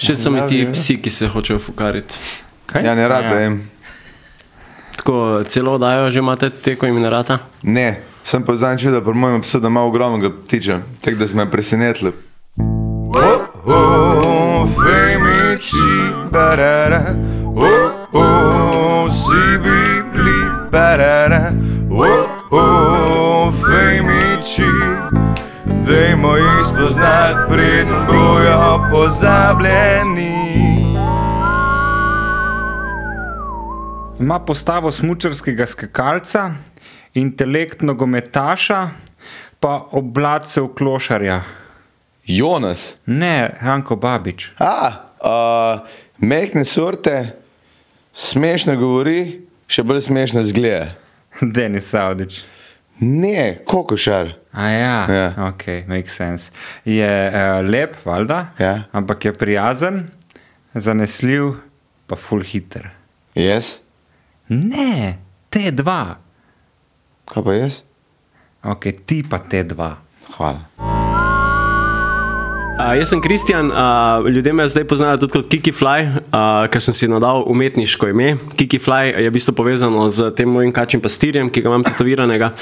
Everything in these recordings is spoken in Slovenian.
Še so mi ti psi, ki se hočejo fukariti. Kaj? Ja, ne rad Ja. vem. Tako celo oddajo že imate te, ko jim ne rata. Ne, sem pa zadnjič videl, pri mojem psu, da ima ogromnega ptiča, tako da smo me presenetili. Oh, oh, femiči, barara, oh, oh, si bili, barara, dajmo jih spoznati, preden bojo pozabljeni. Ima postavo smučarskega skakalca, intelekt nogometaša, pa oblacev klošarja. Jonas. Ne, Ranko Babič. A, uh, mehne sorte, smešno govori, še bolj smešno zgleda. Denis Saudič. Ne, kokošar. A ja, Ja. ok, makes sense. Je uh, lep, valjda, Ja. ampak je prijazen, zanesljiv, pa full hiter. Jaz? Ne, te dva. Kaj pa jaz? Ok, ti pa te dva. Hvala. Uh, jaz sem Kristjan, uh, ljudje me zdaj poznajo tudi kot Kiki Fly, uh, ker sem si nadal umetniško ime. Kiki Fly je v bistvu povezano z tem mojim kačim pastirjem, ki ga imam tetoviranega.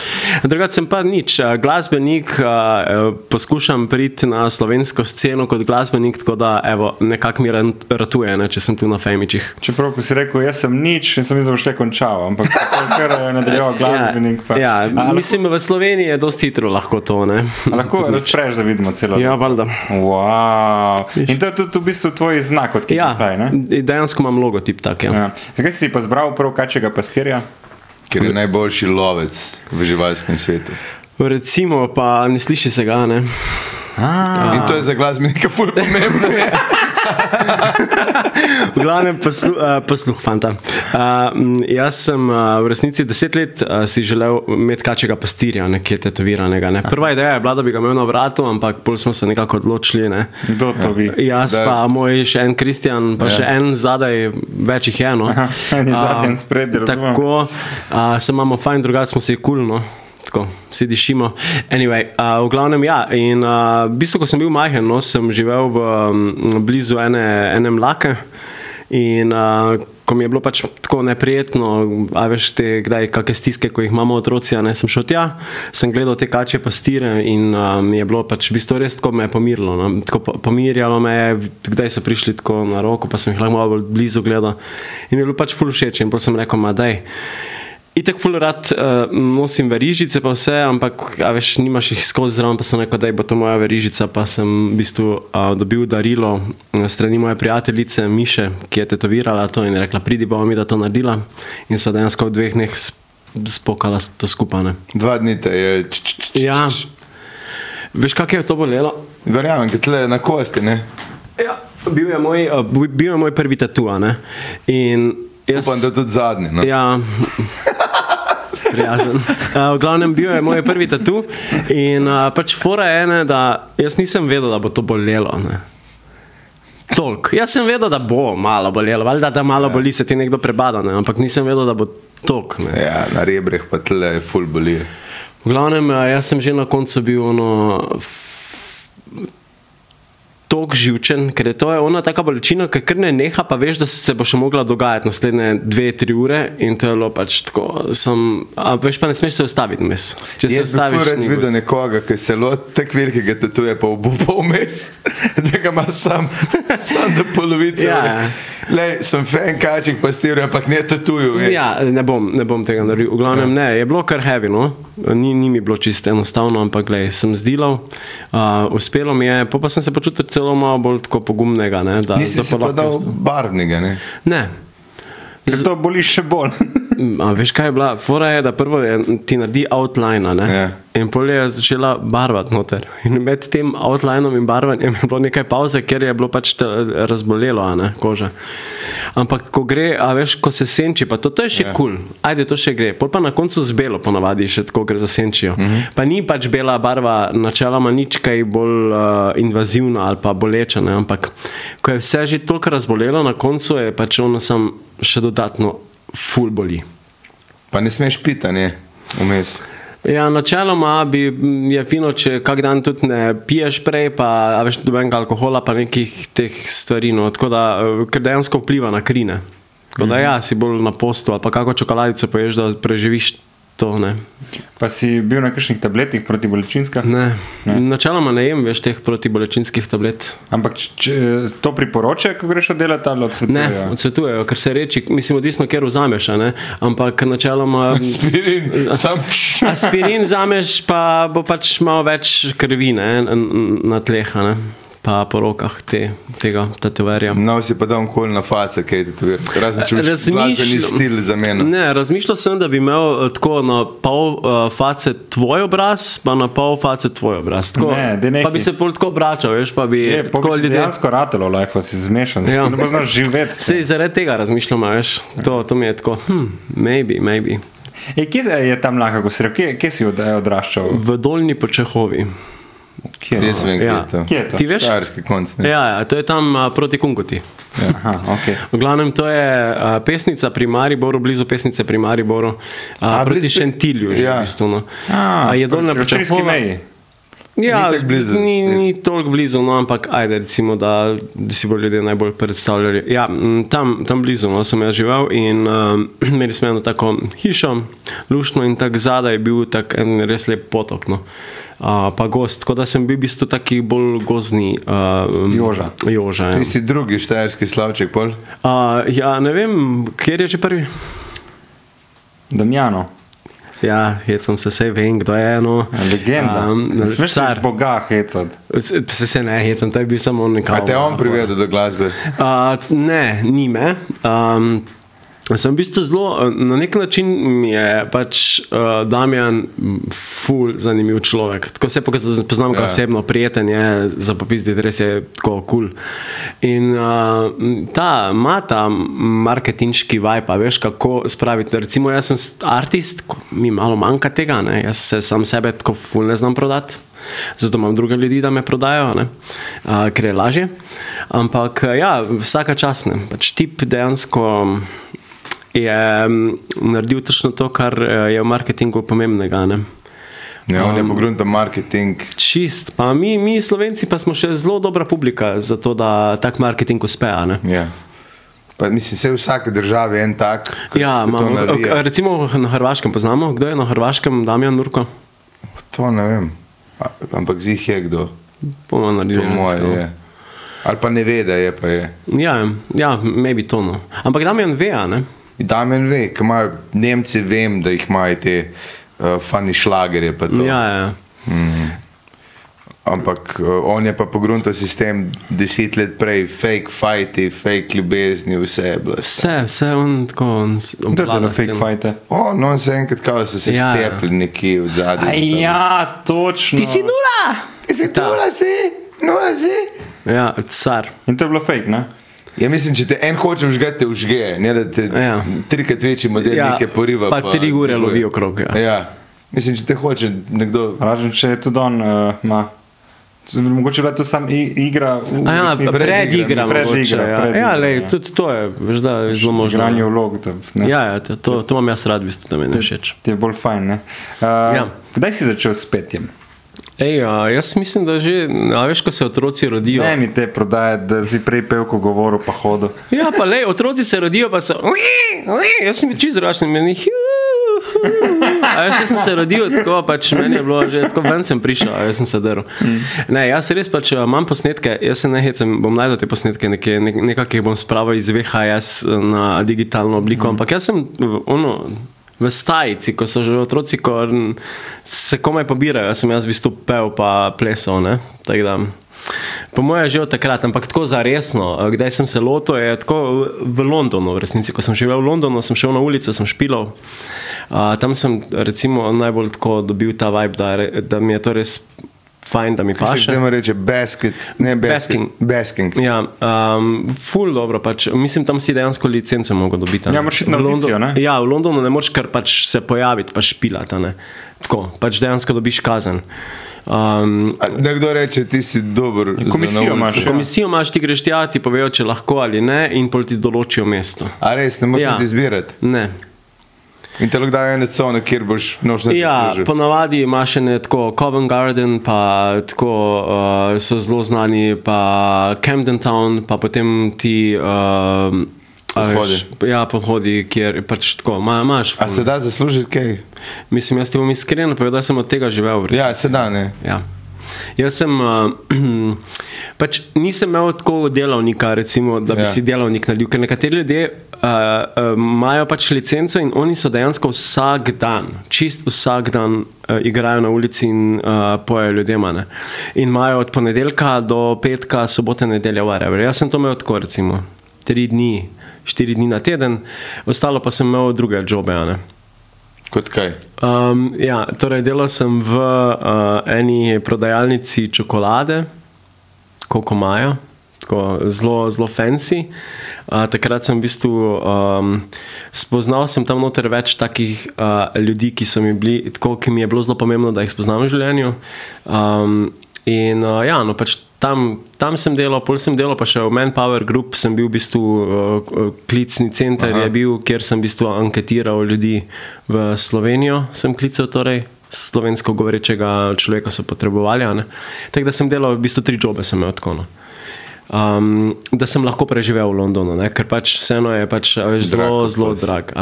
Drugače sem pa nič, uh, glasbenik, uh, poskušam priti na slovensko sceno kot glasbenik, tako da evo, nekako mi ratuje, ne, če sem tu na Femičih. Čeprav, si rekel, jaz sem nič, in sem boš le končal, ampak tako je kar eh, nadaljeval glasbenik. Pa. Ja, ja, lahko- mislim, v Sloveniji je dosti hitro lahko to. Lahko razpreš, da vidimo celo. Ja, valjda. Wow. In to je tudi v bistvu tvoj znak, kot Ja, kaj ne? dejansko imam logotip tak. Ja. Ja. Zakaj si pa zbral prav kačega pastirja? Ker je najboljši lovec v živalskem svetu. Recimo, pa ne sliši se ga. Ne? Ah, In to je za glasbenika ful pomembno. V glavnem, poslu, uh, posluh, fanta. Uh, jaz sem uh, v resnici deset let uh, si želel imeti kačega pastirja, nekje tetoviranega. Ne. Prva ideja je bila, da bi ga imel na vratu, ampak bolj smo se nekako odločili. Ne. kdo to vi? Jaz Da. pa moj še en Kristjan, pa ja. še en zadaj, več jih je. No. Aha, en zadaj, en spredaj. Tako, a, se imamo fajn, drugače smo se kulno. Tako, vsi dišimo. Anyway, uh, v glavnem, ja. In uh, v bistvu, ko sem bil majhen, no, sem živel v, um, blizu ene, ene mlake. In uh, ko mi je bilo pač tako neprijetno, a veš, te, kdaj kakšne stiske, ko jih imamo otroci, ne sem šel tja, sem gledal te kače pastire in uh, mi je bilo pač v bistvu res tako me je pomirilo. No. Tako po- pomirjalo me je, kdaj so prišli tako na roko, pa sem jih lahko malo blizu gledal. In mi je bilo pač ful všeč in potem sem rekel, ma daj. Itek ful rad uh, nosim verižice, pa vse, ampak a veš, nimaš jih skozi zraven, pa sem rekel, da bo to moja verižica. Pa sem v bistvu uh, dobil darilo eh, strani moje prijateljice Miše, ki je tetovirala to in je rekla, pridi bomo mi da to naredila. In so dejansko v dveh dneh sp- spokala to skupaj. ne. Dva dni te je. č, č, č, č, Ja, veš, kako je to bolelo? Verjamem, ker tle na kosti, ne? Ja, bil je moj, uh, bil je moj prvi tatu. a ne. In jaz. Upam, da tudi zadnji. No? Ja, prijazen. Uh, v glavnem bil je moj prvi tatu in uh, pač fora je ena, da jaz nisem vedel, da bo to bolelo. Ne. Tolk. Jaz sem vedel, da bo malo bolelo, valjda da malo boli, se ti nekdo prebada, ne? ampak nisem vedel, da bo tok. Ne. Ja, na rebrih pa tle je full boli. V glavnem, jaz sem že na koncu bil ono. Tok živčen, ker je to je ona taka bolečina, ki kar ne neha, pa veš, da se bo še mogla dogajati naslednje dve, tri ure in to je bilo pač tako. Sem, a veš pa ne smeš se ustaviti mes. Če se Jaz bi ustaviš, rad ni videl good. nekoga, ki se loti tako velikega tatuje, pa bo pa vmes, da ga ima sam, sam do polovice. Ja, ja. Lej, sem fan kaček pasir, ampak ne tatuju. več. Ja, ne bom, ne bom tega naredil. V glavnem ne, je bilo kar heavy, no? ni, ni mi bilo čisto enostavno, ampak glej, sem zdilal, uh, uspelo mi je, pa sem se počutil celo malo bolj tako pogumnega. Ne, da, Nisi da si pa lahko dal vstal. barvnega, ne? Ne, Ker to boli še bolj. A, veš kaj je bila? Fora je, da prvo je, ti naredi outline, ne? Ja. In pol je začela barvati noter. In med tem outlinom in barvanjem je bilo nekaj pauze, ker je bilo pač te- razbolelo, ne, koža. Ampak ko gre, a veš, ko se senči, pa to, to je še Ja. kul, cool. ajde, to še gre. Pol pa na koncu z belo ponavadi še tako gre za senčijo. Mhm. -huh. Pa ni pač bela barva, načeloma nič kaj bolj uh, invazivna ali pa boleča, ne? ampak ko je vse že toliko razbolelo, na koncu je pač ono sam še dodatno full boli. Pa ne smeš pita, ne? Vmes. Ja, načeloma bi, m, je fino, če kak dan tudi ne piješ prej, pa a veš dobenega alkohola, pa nekih teh stvari. No. Tako da, eh, ker dejansko vpliva na krine. Tako da, ja, si bolj na postu ali pa kako čokoladico poješ, da preživiš to. Ne. Pa si bil na kakšnih tabletih proti bolečinskam? Ne. Ne. Načeloma ne jem več teh protibolečinskih tablet. Ampak če, če to priporočajo, ko greš oddelati ali Ne, odsvetujejo? odsvetujejo, ker se reči, mislim, odvisno, ker vzameš, ne? ampak načeloma. Aspirin, sam Aspirin zameš, pa bo pač malo več krvi ne, n- na tleh, ne? Pa po rokah te, tega tetoverja. No, si pa dal kol na face, kaj ti to je. Razen če boš glasbeni stil za mene. Ne, razmišljal sem, da bi imel eh, tako na pol uh, face tvoj obraz, pa na pol face tvoj obraz. Tako, Ne, pa bi se pol tako obračal, veš, pa bi Je, tako tako ljudje. dejansko ratelo, life si zmešan. Ja. Ne bo znaš živeti. Sej zaradi tega razmišljam, a veš, to, to mi je tako, hm, maybe, maybe. E, kje je tam lahko, ko si rekel, kje, kje si od, odraščal? V dolni počehovi. Kje? Jaz vem, kje Ja. je to. Kje je to? Ti veš? Štajerski konc. ne. Ja, ja, to je tam uh, proti Kunkoti. Aha, okay. V glavnem, to je uh, pesnica pri Mariboru, blizu pesnice pri Mariboru, uh, A, proti blizu Šentilju. Že, Ja. v bistvu, no. A, A je dolna počehova. meji. Ja, Ni tako blizu, Ni, ni toliko blizu, no, ampak ajde, recimo, da, da si bodo ljudje najbolj predstavljali. Ja, tam, tam blizu no, sem jaz živel in uh, imeli smo eno tako hišo, luštno in tako zadaj je bil tak en res lep potok. No. Uh, pa gost, tako da sem bil v bistvu taki bolj gozni. Uh, Joža. Joža ja. Ti si drugi štajerski slavček, pol? Uh, ja, ne vem, kjer je že prvi. Damjano, Ja, hecam se, vse vem, kdo je eno. legenda. Um, smeš se car. z Boga hecati. Se, se, ne hecam, to je bil samo nekaj. A te on privedel do glasbe? Uh, ne, ni me. Um, sem v bistvu zelo, na nek način mi je pač uh, Damjan ful zanimiv človek. Tako se poznam ga Ja. osebno, prijeten je, za popizditi, res je tako kul. Cool. In uh, ta ima ta marketinški vibe, veš kako spraviti. Recimo, jaz sem artist, mi malo manjka tega, ne? jaz se sam sebe tako ful ne znam prodati. Zato imam druge ljudi, da me prodajo, ne? uh, ker je lažje. Ampak ja, vsaka čas ne. Pač tip dejansko je mm, naredil točno to, kar eh, je v marketingu pomembnega. Ne? Ja, on je pogrunta marketing. Čist, pa mi, mi Slovenci pa smo še zelo dobra publika za to, da tak marketing uspe. ne. Ja. Pa, mislim, se v vsaki državi je en tak. Ja, imamo, recimo na Hrvaškem poznamo, kdo je na Hrvaškem, Damjan Nurko. To ne vem. A, ampak zih je kdo. Bomo naredili Po moje raziskavo. je. Ali pa ne ve, da je pa je. Ja, ja, maybe to. No. Ampak Damjan ve, ne? Damien ve, ki imajo Nemci, vem, da jih imajo te uh, fani šlagerje. pa to. Ja, ja. Ampak uh, on je pa pogruntal sistem deset let prej, fake fighti, fake ljubezni, vse je bilo. Vse, vse on tako. on Kdo je obvlada to fake sceno. fighte? O, no, se enkrat kao so se Ja. ja. stepli nekje v zadnji. Ja, točno. Ti si nula! Ti si Ta. nula si, nula si. Ja, car. In to je bilo fake, ne? Ja, mislim, če te en hoče užgati, te užge, ne da te Ja. trikrat večji model Ja, nekaj poriva. pa tri ure lovi okrog, ja. ja. Mislim, če te hoče nekdo. Razen če je tudi on, uh, ma. Mogoče je bila to samo igra. v ja, resnici. predigra, Predigra, mogoče, ja. predigra, Ja, lej, ja. tudi to je, veš, da je zelo možno. Igranje vlog. Ne. Ja, ja, to, to, to imam jaz rad, v bistvu, da mi ne všeč. Ti je bolj fajn. Ne? Uh, Ja. Kdaj si začel s petjem? Ej, a, jaz mislim, da že, a veš, ko se otroci rodijo. Ne mi te prodajati, da si prej pel, ko govoril, pa hodil. Ja, pa le, otroci se rodijo, pa so. Jaz sem čist zračen, meni. A jaz, sem se rodil tako, pač meni je bilo že tako, ven sem prišel, jaz sem se drl. Ne, jaz res pač imam posnetke, jaz se ne hecam, bom najdel te posnetke, nekaj, nek, nekaj jih bom spravil iz VHS na digitalno obliko, ampak jaz sem ono. V stajici, ko so že otroci, ko se komaj pobirajo, jaz sem jaz v bistvu pel pa plesal. Po mojem je že od takrat, ampak tako za resno. Kdaj sem se lotil, je tako v Londonu, v resnici. Ko sem živel v Londonu, sem šel na ulico, sem špilal. Uh, tam sem recimo najbolj tako dobil ta vibe, da, da mi je to res fajn, da mi Kaj paše. temu reče? Basket. Ne, basking. Basking. Ja, um, ful dobro, pač, mislim, tam si dejansko licenco mogel dobiti. a ne. Ja, moraš iti na V London- ne? Ja, v Londonu ne moreš kar pač se pojaviti, pa špilati. a ne. Tako, pač dejansko dobiš kazen. Um, A Nekdo reče, ti si dober. komisijo imaš, ja. Komisijo imaš, ti greš tja, ti povejo, če lahko ali ne, in pol ti določijo mesto. A res, ne moreš ja. izbirati. Ne. In te lahko dajo ene cone, kjer boš noč na Ja, ponavadi imaš še ne tako Covent Garden, pa tako uh, so zelo znani, pa Camden Town, pa potem ti. Uh, Podhodi. veš, Ja, podhodi, kjer pač tako ma- imaš. A se da zaslužiti kaj? Mislim, jaz ti bom iskreno povedal, da sem od tega živel. v resnici. Ja, se da, ne. Ja. Jaz sem, uh, pač nisem imel tako delavnika, recimo, da bi Ja. ja. si delavnik naredil, ker nekateri ljudje uh, uh, imajo pač licenco in oni so dejansko vsak dan, čist vsak dan uh, igrajo na ulici in uh, pojejo ljudem. ne. In imajo od ponedeljka do petka, sobote, nedelja, whatever. Jaz sem to imel tako, recimo, tri dni, štiri dni na teden, ostalo pa sem imel druge jobe. ne. Kot kaj? Um, ja, torej delal sem v uh, eni prodajalnici čokolade, koliko imajo, tako zelo, zelo fancy. Uh, takrat sem v bistvu um, spoznal sem tam noter več takih uh, ljudi, ki so mi bili, tako, ki mi je bilo zelo pomembno, da jih spoznam v življenju. Um, in uh, ja, no pač tam, tam sem delal, pol sem delal pa še v Manpower Group, sem bil v bistvu uh, klicni center, Aha. je bil, kjer sem v bistvu anketiral ljudi v Slovenijo, sem klical torej. Slovensko govorečega človeka so potrebovali. Tako da sem delal, v bistvu tri jobe sem imel tako. No. Um, da sem lahko preživel v Londonu, ne? ker pač vseeno je pač, veš, Drag zelo, kot zelo drag.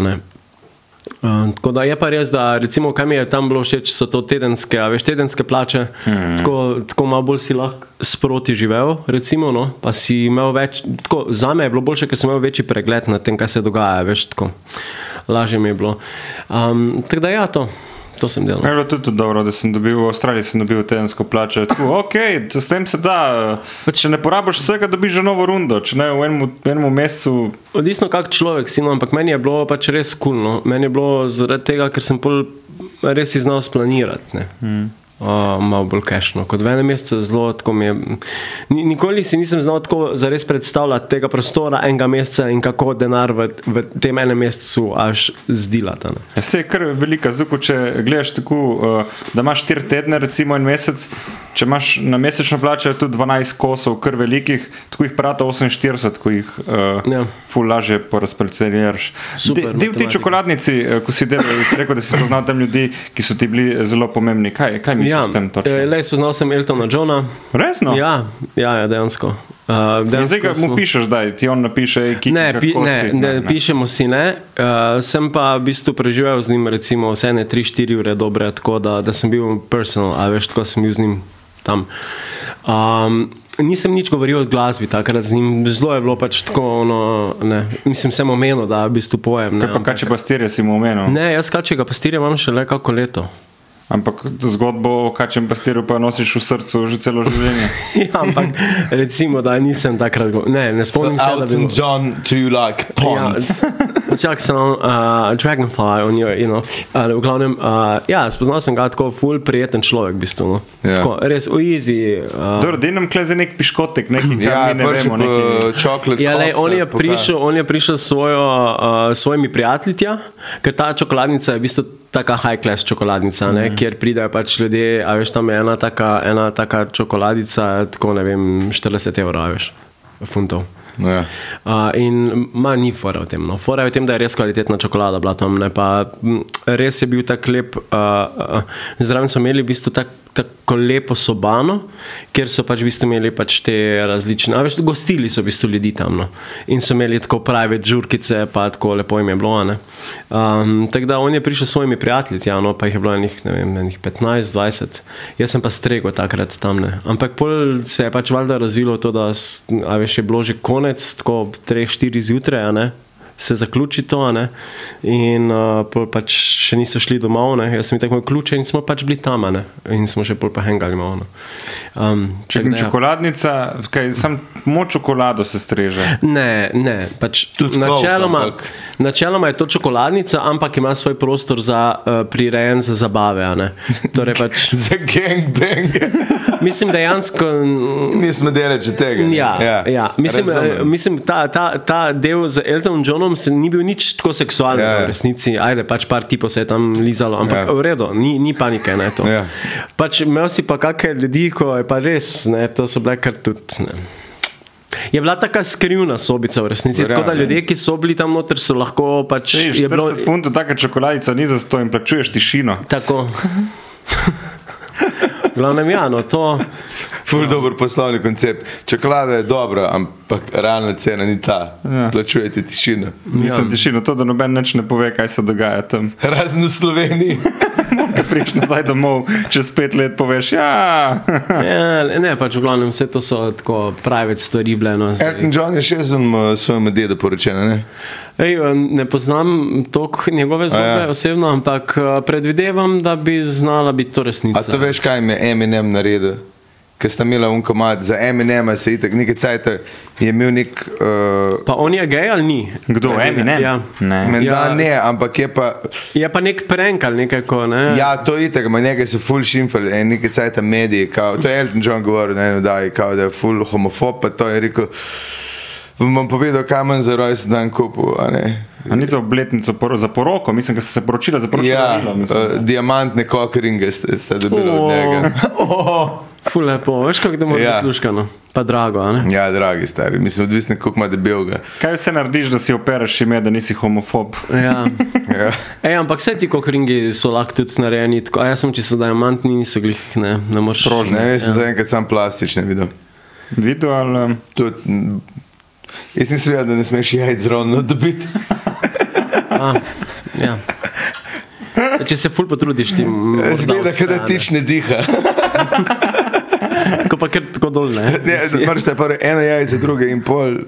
Uh, tako da je pa res, da recimo, kaj mi je tam bilo všeč, so to tedenske, veš, tedenske plače. Mm. Tako, tako malo bolj si lahko sproti živel, recimo, no? pa si imel več. Tako, za me je bilo boljše, ker sem imel večji pregled nad tem, kaj se dogaja, veš, tako lažje mi je bilo. Um, tako da ja, to, to sem delal. Je bilo tudi dobro, da sem dobil v Avstraliji sem dobil tedensko plačo. Tako, ok, s tem se da. Če ne porabiš vsega, dobiš že novo rundo. Če ne v enem, enem mesecu. Odvisno, kak človek si, no, ampak meni je bilo pač res kulno. Cool, meni je bilo zaradi tega, ker sem pol res znal splanirati. Mm. Uh, malo bolj kešno. Kot v enem mesecu je zelo tako. mi Je, ni, nikoli si nisem znal tako zares predstavljati tega prostora enega meseca in kako denar v, v tem enem mesecu až zdilata. Ja, se je kar velika. Ko če gledaš tako, uh, da imaš 4 tedne, recimo en mesec, če imaš na mesečno plačo tudi 12 kosov, kar velikih, tako jih prata 48, ko jih uh, Ja. ful lažje porazparceliraš. Super Del te matematika. čokoladnici, eh, ko si delal, si rekel, da si spoznal tam ljudi, ki so ti bili zelo pomembni. Kaj, kaj misliš Ja, s tem točno? eh, le spoznal sem Eltona Johna. Resno? Ja, ja, ja, dejansko. Uh, zdaj ga mu pišeš, da ti on napiše, ki Ne, pi, ne, ne, ne, pišemo si ne. Uh, sem pa v bistvu preživel z njim recimo vse ne 3-4 ure dobre, tako da, da sem bil personal, a veš, tako sem bil z njim tam. Um, Nisem nič govoril o glasbi takrat z njim, zelo je bilo pač tako, no, ne, mislim, sem omenil, da v bistvu pojem. Ne, Kaj pa kače pastirje si mu omenil? ne jaz kačega pastirja imam šele kako leto. Ampak zgodbo o kačem pastirju pa nosiš v srcu že celo življenje. ja, ampak recimo, da nisem takrat, go- ne, ne spomnim se, da bi Elton John, do you like ponds? Ja, čak sem uh, Dragonfly, on your, you know, uh, v glavnem, uh, ja, spoznal sem ga tako full prijeten človek, v bistvu. No. Ja. Tako, res v easy. Uh, Dobro, da nam kleze nek piškotek, neki Ja, ne vemo. Neki... čokolad. Ja, lej, on, je prišel, on je prišel s svojo, uh, svojimi prijatelji tja, ker ta čokoladnica je v bistvu taka high class čokoladnica, ne, Mhm. kjer pridejo pač ljudje, a veš, tam je ena taka, ena taka čokoladica, tako ne vem, 40 evrov, a veš, funtov. Ja. Uh, in ma ni fora v tem. No. Fora je v tem, da je res kvalitetna čokolada bila tam. Ne, pa, m, res je bil tako lep. Uh, uh, zraven so imeli v bistvu tak, tako lepo sobano, kjer so pač v bistvu imeli pač te različne. a Veš, gostili so v bistvu ljudi tam. No. In so imeli tako prave žurkice, pa tako lepo jim je bilo. ne. Um, tako da on je prišel s svojimi prijatelji, tja, no, pa jih je bilo enih, vem, enih 15, 20. Jaz sem pa strego takrat tam. Ne. Ampak pol se je pač valjda razvilo to, da a veš, je bilo že konec, tako ob 3-4 zjutraj, a ne. Se zaključi to, a ne? in uh, pač še niso šli domov. Ne? Jaz sem jim tako ključe in smo pač bili tam, a ne? in smo še pol pa hengali malo. no. Um, Če tako je čokoladnica, kaj, sam moč čokolado se streže. Ne, ne, pač Tudi načeloma, ampak- načeloma je to čokoladnica, ampak ima svoj prostor za uh, prirejen za zabave. a ne. Torej pač, Za gangbang. Mislim, dejansko. Nismo deleči tega. Ja, ja. Ja. Mislim, Razumem. eh, mislim ta, ta, ta del z Eltonom Johnom se ni bil nič tako seksualen Ja, ja, v resnici. Ajde, pač par tipov se je tam lizalo, ampak Ja. v redu, ni, ni panike. Ne, to. Ja. pač imel si pa kakšne ljudi, ko je pa res, ne, to so bile kar tudi. Ne. Je bila taka skrivna sobica v resnici. Verjamem. Tako da ljudje, ki so bili tam noter, so lahko pač. Sej, je 40 bilo- funtov taka čokoladica ni za to in plačuješ tišino. Tako. Glavnem, ja, no, to. Ful dober poslovni koncept. Čokolada je dobra, ampak realna cena ni ta. Ja. Plačujete tišino. Nisem ja. tišino, to, da noben nič ne pove, kaj se dogaja tam. Razen v Sloveniji. Ko prideš nazaj domov, čez pet let poveš, ja. Ja, ne, pač v glavnem vse to so tako private stvari bile. No. Elton John je še z svojim dedom poročen, ne? Ej, ne poznam toliko njegove zgodbe ja. osebno, ampak eh, predvidevam, da bi znala biti to resnica. A to veš, kaj jim je Eminem naredil? Ker sta imela unkomat, za Eminema se tako nekaj cajt, je imel nek. Uh, Pa on je gej ali ni? Kdo, Eminem? Ja. Ne. Menda Ja. ne, ampak je pa. Je pa nek prank ali nekako, ne? Ja, to je tako, njega so full šimfali, en nekaj cajt mediji, kao, to je Elton John govoril, ne, da je, kao, da je full homofob, pa to je rekel. Vam bom povedal, kaj manj za rojsten dan kupil. a ne. A ni za obletnico poro, za poroko, mislim, da so se poročila za poročilo. Ja, darilo, mislim, uh, ne. diamantne kokringe ste, ste dobili O. od njega. Oh. Ful lepo, veš kako da mora Ja. biti luškano. Pa drago, a ne? Ja, dragi stari, mislim, odvisno, koliko ima debelga. Kaj vse narediš, da si opereš ime, da nisi homofob? Ja. Ja. Ej, ampak vse ti kokringi so lahko tudi narejeni, tako, a jaz sem čisto diamantni, niso glih, ne, ne moreš. Prožni. Ne, jaz sem zaenkrat sam plastične videl. Videl ali. Tudi, jaz nisem vedel, da ne smeš jajc zravno dobiti. A, ja. Če se ful potrudiš, ti Zgleda, da ne. tič ne diha. Ko pa kar tako dol, ne? Ne, Moraš te prvo eno jajce, druge in pol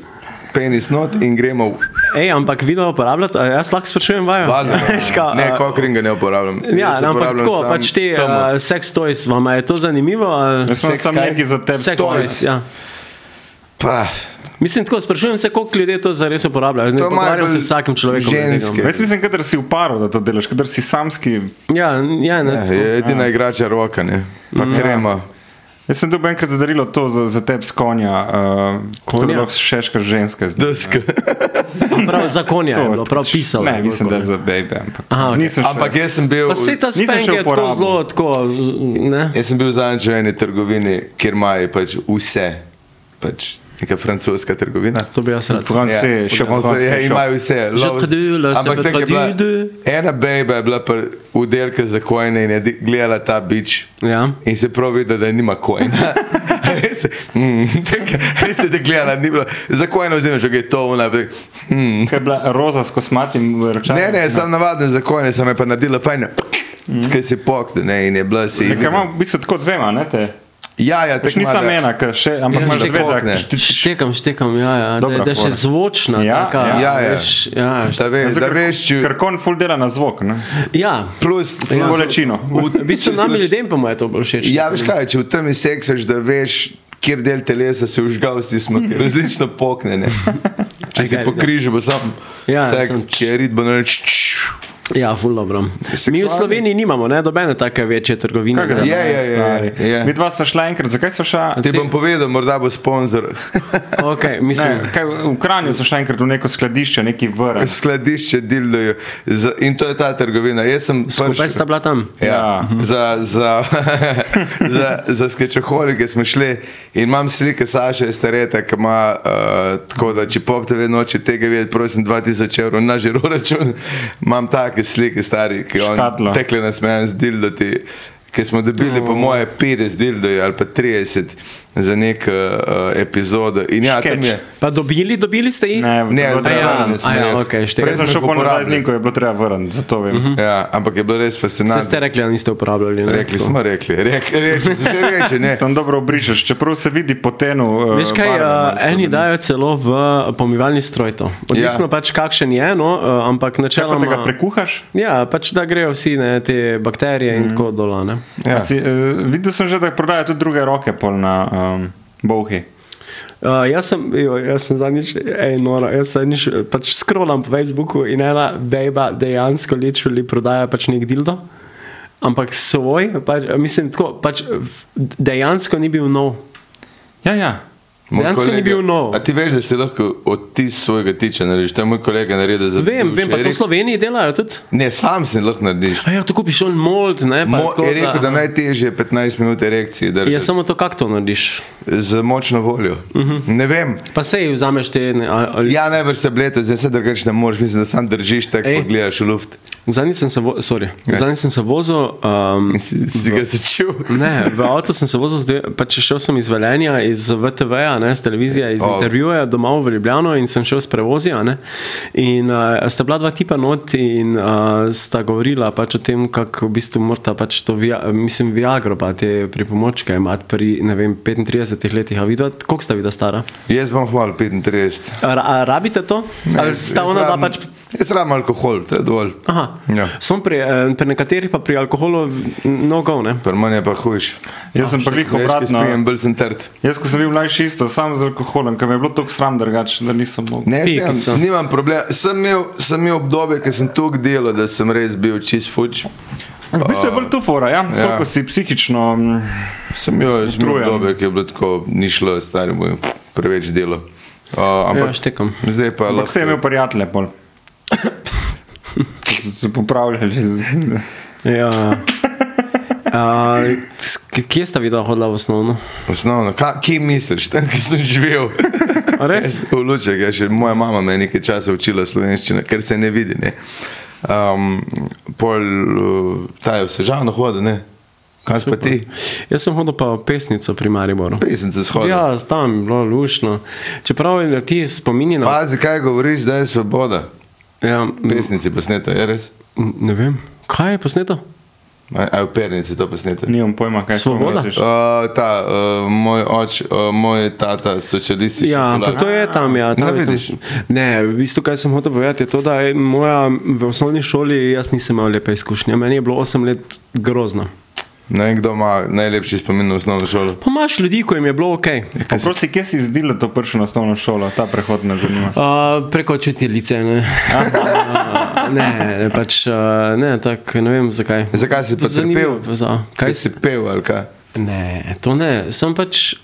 penis not in gremo. v- Ej, ampak video uporabljati, a jaz lahko sprašujem vaju. Vadno, Veš kaj, ne, kokringa ne uporabljam. Ja, Jaz ampak tako, samo pač te uh, sex toys, vam je to zanimivo? ali- Jaz sem Seks sam kaj? neki za tebe Sex toys, ja. Pa, Mislim, tako, sprašujem se, koliko ljudi to zares uporabljajo. Ne pogovarjam se bolj vsakim človekom. ženske. Jaz mislim, da si v paru, da to delaš, da si samski. Ja, ja, ne. ja, je edina igrača roka, ne. Pa Mm. krema. Jaz sem dobil enkrat zadarilo to za, za tebe s konja, uh, Konja? konja? lahko šeška ženska. zdaj. Deska. Prav zakon je To, bilo, prav pisalo. Ne, je mislim, da bilo, je za baby. Ampak, Aha, okej. nisem še- Ampak jaz sem bil. Pa se ta spank še je tako zelo, tako, ne? Jaz sem bil zadnjič v eni trgovini, kjer imajo pač vse. Pač neka francoska trgovina. To bi jaz rad. Francais, Ja, še francais ja, imajo vse. Je ça Ampak tako je bila, ena bejba je bila pri udelka za kojne in je gledala ta bič. Ja. In se prav vidi, da nima kojna. res, je, mm, tako- res je te gledala, ni bilo. Za kojno vzemeš, že je to una. Mm. Kaj je bila roza s kosmatim računom? Ne, ne, sem navaden za kojne, sem je pa naredila fajn. Mhm. Kaj si pokne, ne, in je bila si. Nekaj imam v bistvu tako dvema, ne te. Ja, ja, tako ni ima, samo da- ena, ker še, ampak Ja, imaš že dve, da. Štekam, štekam, ja, ja. Da, Dobra da je še zvočna. Ja, taka, ja. Ja, ja. Veš, ja, Da veš, da veš, če Ker kon full dela na zvok, ne? ja. plus, Ja. plus Bolečino. V bistvu nam ljudem pa mu je to bolj všeč. Ja, veš kaj, če v tem seksaš, da veš, kjer del telesa se užgal, si smo različno poknjene. Če si po križu, bo sam. Ja, tak, sem- če je rit, bo nareč. Ja, ful dobro. Mi v? Sloveniji nimamo, ne, dobene take večje trgovine. Kaj ne. gre? Je, je, je, je. Mi dva sva šla enkrat, zakaj sva šla? Ti bom povedal, morda bo sponzor. Okay, mislim, Ne, kaj, v Kranju so šla enkrat v neko skladišče, neki vrh. Skladišče dildojo. In to je ta trgovina. Jaz sem skupaj prišel- sta bila tam. Ja, Ja. za, za, za, za skečoholike smo šli in imam slike Saša Stareta, ki ima uh, tako, da če pop TV noče tega videti, prosim, 2000 evrov na žiro račun. Imam take slike stari, ki on Škatlo. tekle nas mejem z dildoti, ki smo dobili po moje 50 dildoji ali pa 30 za neko uh, epizodo. In ja, je. Pa dobili, dobili ste jih? Ne, Ne, treba ja, ja, štekam. Prej sem šel po nazaj z uporabili. linko, je bilo treba vrniti, zato vem. Ja, ampak je bilo res fascinantno. ste rekli, da niste uporabljali. ne? Rekli Tako. smo, rekli, rekli, reči, se že reče, ne. Sam dobro obrišeš, čeprav se vidi po tenu. Uh, Veš kaj, barve malo uh, eni dajo celo v pomivalni stroj to. Odvisno Ja. pač kakšen je, no, uh, ampak Če pa načeloma. tega prekuhaš, Ja, pač da grejo vsi ne, te bakterije in tako dol. ne. Ja. ja. si, uh, videl sem že, da prodajajo tudi druge roke pol na um, Bovhi. Uh, jaz sem, jo, jaz sem zadnjič, ej, noro, jaz sem zadnjič pač scrollam po Facebooku in ena bejba dejansko literally prodaja pač nek dildo. Ampak svoj, pač, mislim, tako, pač dejansko ni bil nov. Ja, ja. Dejansko ni bil nov. A ti veš, da si lahko odtis svojega tiča narediš? To je moj kolega naredil za Vem, vem, pa to v Sloveniji delajo tudi. Ne, sam si lahko narediš. A ja, to kupiš on mold, ne? pa Mo, tako, je rekel, da najtežje je 15 minut erekcije. Ja, držati. samo to, kako to narediš. Z močno voljo. Uh -huh. Ne vem. Pa sej vzameš te. Ne, ali, Ja, ne več tablete, zdaj se drugače ne moreš, mislim, da sam držiš tako, pa gledaš v luft. Zadnji sem se, vo, sorry, Yes. sem se vozil. Um, si, si ga začel. Ne, v avtu sem se vozil, pač šel sem iz Velenja, iz VTV-ja, ne, z televizije, iz oh. intervjuja domov v Ljubljano in sem šel s prevozija. Ne, in uh, sta bila dva tipa not in uh, sta govorila pač o tem, kako v bistvu morata pač to, via, mislim, Viagro pa te pripomočke imati pri, ne vem, 35 letih. A vidva, koliko sta videla stara? Jaz bom hval 35. A, a rabite to? Ali sta ona da pač Jaz rabim alkohol, to je dovolj. Aha. Ja. Sem pri, eh, pri nekaterih pa pri alkoholu no go, ne? Pri meni je pa hujš. Jaz sem pa glih obratno. spijem, bolj sem trd. Jaz, ko sem bil mlajši, isto, sam z alkoholom, ker mi je bilo tako sram drugače, da nisem mogel. Ne, Pikico. sem, nimam problema. Sem imel, sem imel obdobje, ko sem tukaj delal, da sem res bil čist fuč. V bistvu je bolj tu fora, ja? Ja. koliko si psihično. mm, Sem imel Utrujen. obdobje, ki je bilo tako, ni šlo, stari moj, preveč delo. Uh, Ja, ampak štekam. zdaj pa Ampak se je imel prijatelje pol. So se popravljali. Ja. A, s- kje sta videla hodila v osnovno? Osnovno, ka, kje misliš, tam, kjer sem živel? A res? v Luček, ja, še moja mama me je nekaj časa učila slovenščino, ker se ne vidi. Ne. Um, pol, uh, ta je vse žalno hodil, ne. Kaj pa ti? Jaz sem hodil pa pesnico pri Mariboru. Pesnice shodil. Ja, tam je bilo lušno. Čeprav je ti spomini na. Pazi, kaj govoriš, da je svoboda. Ja, Pesnici posneto, je res? ne vem, kaj je posneto? A v pernici to posneto? Nimam pojma, kaj Svoboda? misliš. Uh, ta, uh, moj oč, uh, moj tata, socialistični. Ja, pa to je tam, ja. Tam Ne je tam- vidiš. Ne, v bistvu, kaj sem hotel povedati, je to, da je moja v osnovni šoli, jaz nisem imel lepe izkušnje. Meni je bilo 8 let grozno. Ne kdo ima najlepši spomin na osnovno šolo. Pa imaš ljudi, ko jim je bilo ok. Prosti, kje si zdela to prvo osnovno šolo, ta prehod me zanima. Uh, preko učiteljice. Ne, uh, ne, ne, pač, uh, ne, tak, ne vem zakaj. Zakaj si pa trpel? za- Kaj si pel ali kaj? Ne, to ne, sem pač.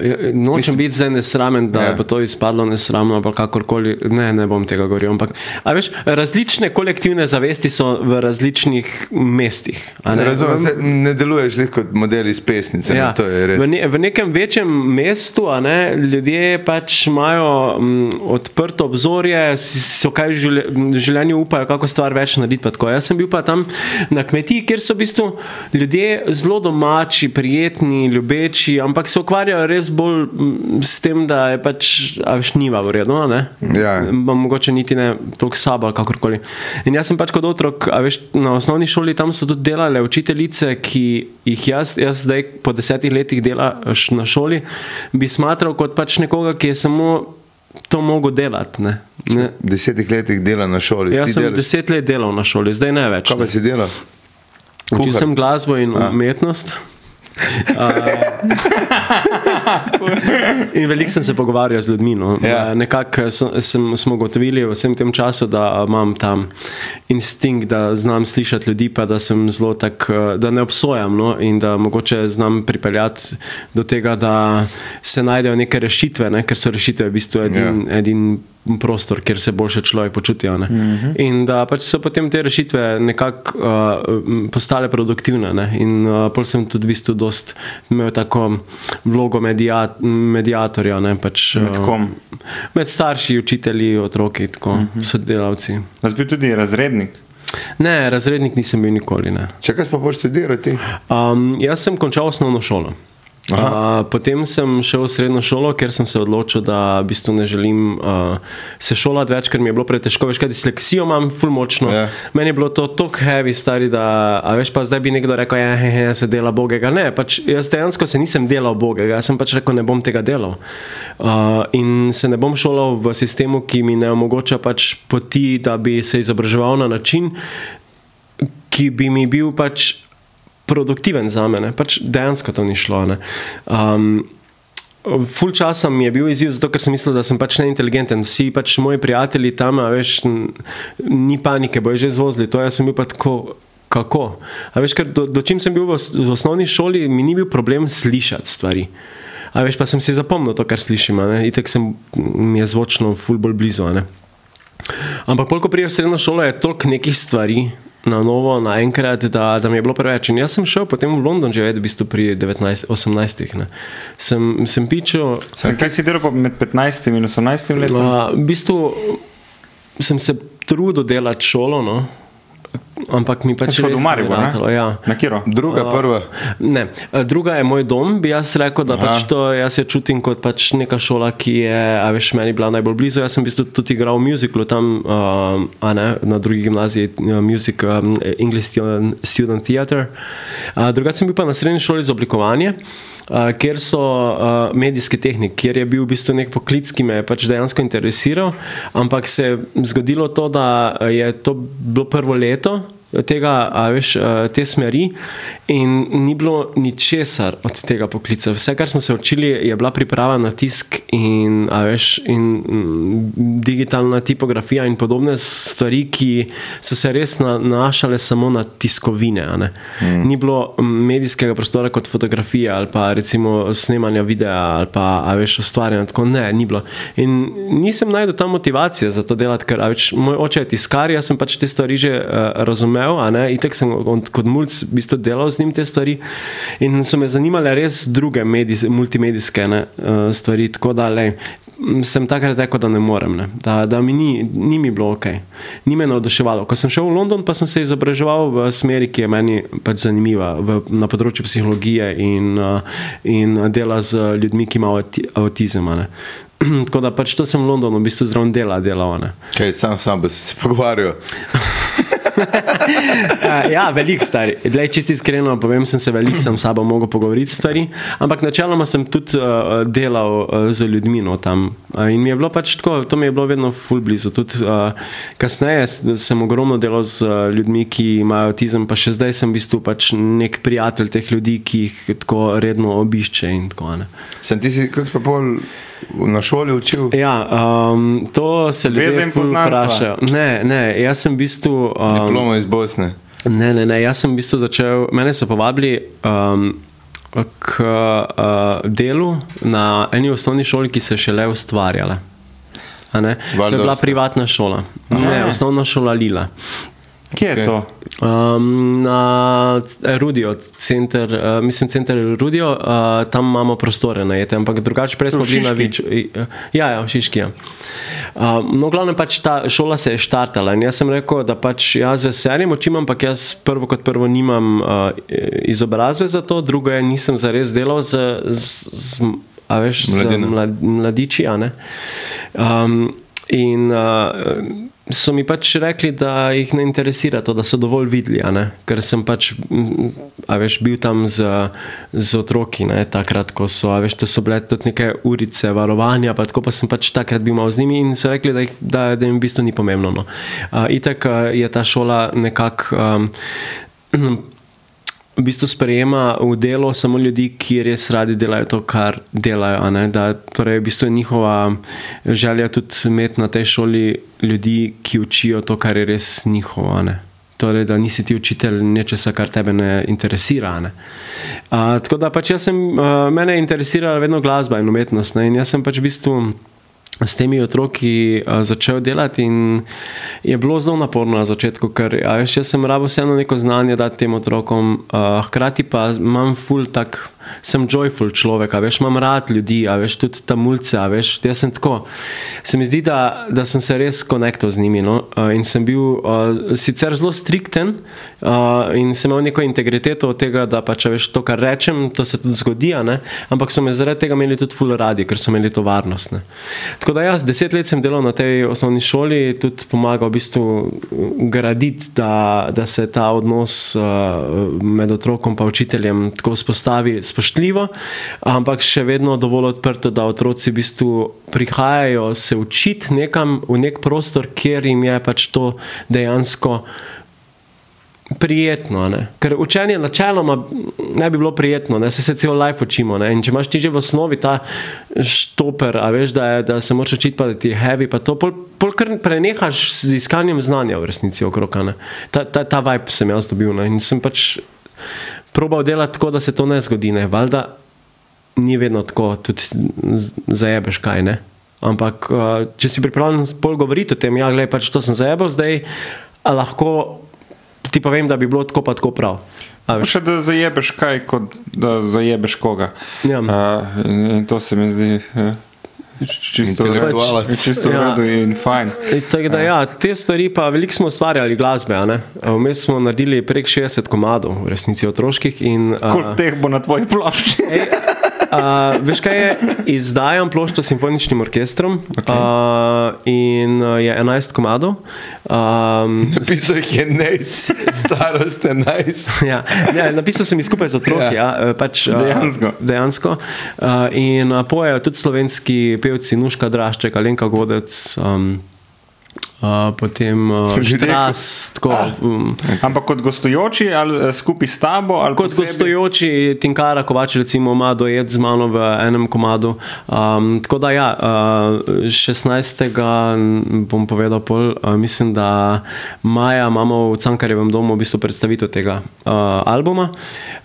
Ja, Nočem Mislim- biti zdaj nesramen, da Ja. ja. bo to izpadlo nesramno ali kakorkoli. Ne, ne bom tega govoril. Ampak, a veš, različne kolektivne zavesti so v različnih mestih. Ne Ne, razumem, se, ne deluješ kot model iz pesnice. Ja, to je res. v, ne, v nekem večjem mestu ne, ljudje pač imajo m, odprto obzorje, so kaj v v življenju upajo, kako stvar več narediti. Jaz sem bil pa tam na kmetiji, kjer so v bistvu ljudje zelo domači, prijetni, ljubeči, ampak se ukvarjajo res bolj s tem, da je pač a veš, niva v redu. a ne. Ja. Mogoče niti ne toliko sabo kakorkoli. In jaz sem pač kot otrok, a veš, na osnovni šoli tam so tudi delale učiteljice, ki jih jaz, jaz zdaj po desetih letih dela na šoli, bi smatral kot pač nekoga, ki je samo to mogel delati. Ne. Ne. Desetih letih dela na šoli. Jaz Ti sem delaš- deset let delal na šoli, zdaj ne več. Kaj pa si delal? Učil sem glasbo in umetnost. In veliko sem se pogovarjal z ljudmi. No. Ja. Ja. Nekako smo ugotovili v vsem tem času, da imam tam instinkt, da znam slišati ljudi, pa da sem zelo tak, eh, da ne obsojam no, in da mogoče znam pripeljati do tega, da se najdejo neke rešitve, ne, ker so rešitve v bistvu edin, ja. edin prostor, kjer se boljše človek počuti. Mm -hmm. In da pač so potem te rešitve nekako uh, postale produktivne. Ne? In uh, pol sem tudi v bistvu dost imel tako vlogo mediat, mediatorja. Ne? Pač, Med kom? Med starši, učitelji, otroki, tako, mm -hmm. sodelavci. Jaz bil tudi razrednik. Ne, razrednik nisem bil nikoli. Ne. Če kaj pa boš študiral ti? Um, jaz sem končal osnovno šolo. Uh, potem sem šel v srednjo šolo, ker sem se odločil, da v bistvu ne želim uh, se šolati več, ker mi je bilo pretežko. Veš, kaj disleksijo imam, ful močno. Ja. Meni je bilo to tako heavy, stari, da veš pa zdaj bi nekdo rekel, da ja, se dela bogega. Ne, pač jaz dejansko se nisem delal bogega, jaz sem pač rekel, ne bom tega delal. Uh, in se ne bom šolal v sistemu, ki mi ne omogoča pač poti, da bi se izobraževal na način, ki bi mi bil pač produktiven za mene. Pač dejansko to ni šlo. ne. Um, Ful časa mi je bil izziv, zato ker sem mislil, da sem pač neinteligenten. Vsi pač moji prijatelji tam, veš, ni panike, bojo že zvozili. To jaz sem bil pa tako. Kako? A veš, ker do, do čim sem bil v, v osnovni šoli, mi ni bil problem slišati stvari. A veš, pa sem si zapomnil to, kar slišim. ne. Itek sem, mi je zvočno ful bolj blizu. ne. Ampak, polk ko priješ srednjo šolo, je toliko nekih stvari, na novo, naenkrat, da, da mi je bilo preveč. In jaz sem šel potem v London živeti, v bistvu pri 19, 18. Ne. Sem, sem pičil. Sem, kaj si delal med 15 in 18 letom? Uh, v bistvu sem se trudil delati šolo, no. Ampak mi pač v ni Maribor, ja. Na kiro? Druga, prva. Ne, eh, druga je moj dom, bi jaz rekel, da Aha. pač to jaz jo čutim kot pač neka šola, ki je, a veš, meni bila najbolj blizu. Jaz sem v bistvu tudi igral v muziklu tam, uh, ne, na drugi gimnaziji, uh, Music um, English Student, Student Theatre. Uh, drugače sem bil pa na srednji šoli za oblikovanje. Uh, kjer so uh, medijske tehnike, kjer je bil v bistvu nek poklic, ki me je pač dejansko interesiral, ampak se je zgodilo to, da je to bilo prvo leto tega, a veš, eh, te smeri in ni bilo ničesar od tega poklica. Vse, kar smo se učili, je bila priprava na tisk in, a veš, in mm, digitalna tipografija in podobne stvari, ki so se res na- nanašale samo na tiskovine. ne. Ni bilo mm, medijskega prostora kot fotografija ali pa recimo snemanja videa ali pa a veš, ustvarjanja. Tako ne, ni bilo. In nisem najdel tam motivacije za to delati, ker a veš, moj oče je tiskar, jaz sem pač te stvari že uh, razumel, ne, itek sem od- kot mulj v bistvu delal z njim te stvari in so me zanimale res druge medijs, multimedijske ne, uh, stvari, tako da lej, m, sem takrat rekel, da ne morem, ne, da, da mi ni, ni mi bilo ok, ni me navduševalo. Ko sem šel v London, pa sem se izobraževal v smeri, ki je meni pač zanimiva, v, na področju psihologije in, uh, in dela z ljudmi, ki imajo avti, avtizem. Tako da pač to sem v Londonu, v bistvu zraven dela delal. ne. Kaj, sam sam bi se pogovarjal. Uh, ja, veliko stvari. Dlej, čisto iskreno povem, sem se veliko sam sabo mogel pogovoriti stvari, ampak načeloma sem tudi uh, delal uh, z ljudmi no, tam. Uh, in mi je bilo pač tako, to mi je bilo vedno full blizu. Tudi uh, kasneje sem ogromno delal z uh, ljudmi, ki imajo avtizem, pa še zdaj sem v bistvu pač nek prijatelj teh ljudi, ki jih tako redno obišče in tako naprej. Sem ti si, kako pa pol na šoli učil? Ja, um, to se ljudje vprašajo. Ne, ne, jaz sem v bistvu. Um, Diplomo iz Bosne. Ne, ne, ne, jaz sem v bistvu začel, mene so povabili um, k uh, delu na eni osnovni šoli, ki se je šele ustvarjala. To je bila privatna šola, ne, osnovna šola Lila. Kje je to? Um, na Rudijo, center, uh, mislim, center Rudijo, uh, tam imamo prostore najete, ampak drugače prej smo bili na? Viču. Ja, ja, v Šiški. Ja. Um, no, glavno pač ta šola se je štartala in jaz sem rekel, da pač jaz z veseljem učim, ampak jaz prvo kot prvo nimam uh, izobrazbe za to, drugo je nisem zares delal z, z, z, a veš, z mlad, mladiči. a ne. Um, in uh, so mi pač rekli, da jih ne interesira to, da so dovolj videli, ker sem pač a veš, bil tam z, z otroki, ne? takrat, ko so, a veš, to so bile tudi neke urice varovanja, pa tako pa sem pač takrat bil malo z njimi in so rekli, da, jih, da, da jim v bistvu ni pomembno. No. Uh, itak uh, je ta šola nekako. Um, v bistvu sprejema v delo samo ljudi, ki res radi delajo to, kar delajo. Da, torej, v bistvu je njihova želja tudi imeti na tej šoli ljudi, ki učijo to, kar je res njihovo. Torej, da nisi ti učitelj nečesa, kar tebe ne interesira. Ne. A, tako da pač jaz sem, a, mene je interesirala vedno glasba in umetnost. Ne. In jaz sem pač v bistvu s temi otroki uh, začel delati in je bilo zelo naporno na začetku, ker a veš, jaz sem rabo vseeno neko znanje dati tem otrokom, uh, hkrati pa imam full tak. Sem joyful človek, veš, imam rad ljudi, veš, tudi tam mulce, a veš, jaz sem tako. Se mi zdi, da, da sem se res konektal z njimi. No? Uh, in sem bil uh, sicer zelo strikten uh, in sem imel neko integriteto od tega, da pač, a veš, to, kar rečem, to se tudi zgodi, ampak so me zaradi tega imeli tudi ful radi, ker so imeli to varnost. Ne? Tako da jaz deset let sem delal na tej osnovni šoli, tudi pomagal v bistvu graditi, da, da se ta odnos uh, med otrokom in učiteljem tako vzpostavi spoštljivo, ampak še vedno dovolj odprto, da otroci v bistvu prihajajo se učiti nekam v nek prostor, kjer jim je pač to dejansko. Prijetno, ne? ker učenje načeloma ne bi bilo prijetno, ne? se se cel life učimo. Ne? In če imaš ti že v osnovi ta štoper, a veš, da, je, da se moraš učiti, pa da ti je heavy, pa to pol, pol kar prenehaš z iskanjem znanja v resnici okrog. ne. Ta, ta, ta vibe sem jaz dobil ne? in sem pač probal delati tako, da se to ne zgodi. Ne? Valjda ni vedno tako, tudi zajebeš kaj. Ne? Ampak, uh, če si pripravljen pol govoriti o tem, ja, gledaj, pač to sem zajebal, zdaj lahko ti pa vem, da bi bilo tako pa tako prav. Še da zajebeš kaj, kot da zajebeš koga. Ja. Uh, in, in to se mi zdi uh, čisto. Intelektualec. Čisto v Ja. redu in fajn. In Tako da, ja, te stvari, pa veliko smo ustvarjali glasbe. a ne. Vmes smo naredili prek 60 komadov, v resnici otroških. In, Koliko teh bo na tvoji plošči? A, veš kaj je? Izdajam ploščo s simfoničnim orkestrom okay. a, in je 11 komadov. Um, Pisal jih je Nejs, starost je Nejs. Ja, ne, napisal sem jih skupaj z otroki. Ja. Ja, pač, a, Dejansko. dejansko. A, in a, pojejo tudi slovenski pevci, Nuška Drašček, Alenka Godec. Um, Uh, potem uh, Štras, tako. Um, Ampak kot gostujoči ali eh, skupaj s tabo? Kot posebej? gostujoči Tinkara Kovač, recimo, ima dojed z mano v enem komadu. Um, tako da, ja, uh, 16. bom povedal, pol, uh, mislim, da maja imamo v Cankarjevem domu v bistvu predstavitev tega uh, albuma.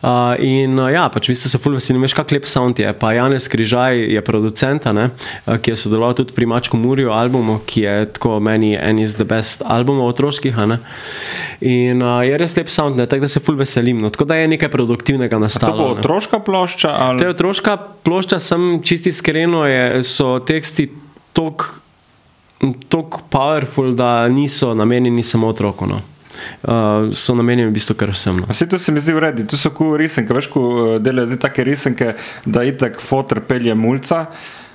Uh, in uh, ja, pač v bistvu se ful veselim, veš, kak lep sound je. Pa Janez Križaj je producent, a ne, uh, ki je sodeloval tudi pri Mačku Murju albumu, ki je tako meni en iz the best albumov otroških. a. In uh, je res lep sound, ne, tako da se ful veselim. No, tako da je nekaj produktivnega To bo nastalo. ne. otroška plošča? Ali... To je otroška plošča, sem čisti iskreno, je, so teksti tako powerful, da niso namenjeni samo otroku. No. Uh, so namenjeni v bistvu kar vsem. No. Vse to se mi zdi v redu, tu so ku risanke, veš, ko eh, delajo zdaj take risanke, da itek fotor pelje mulca,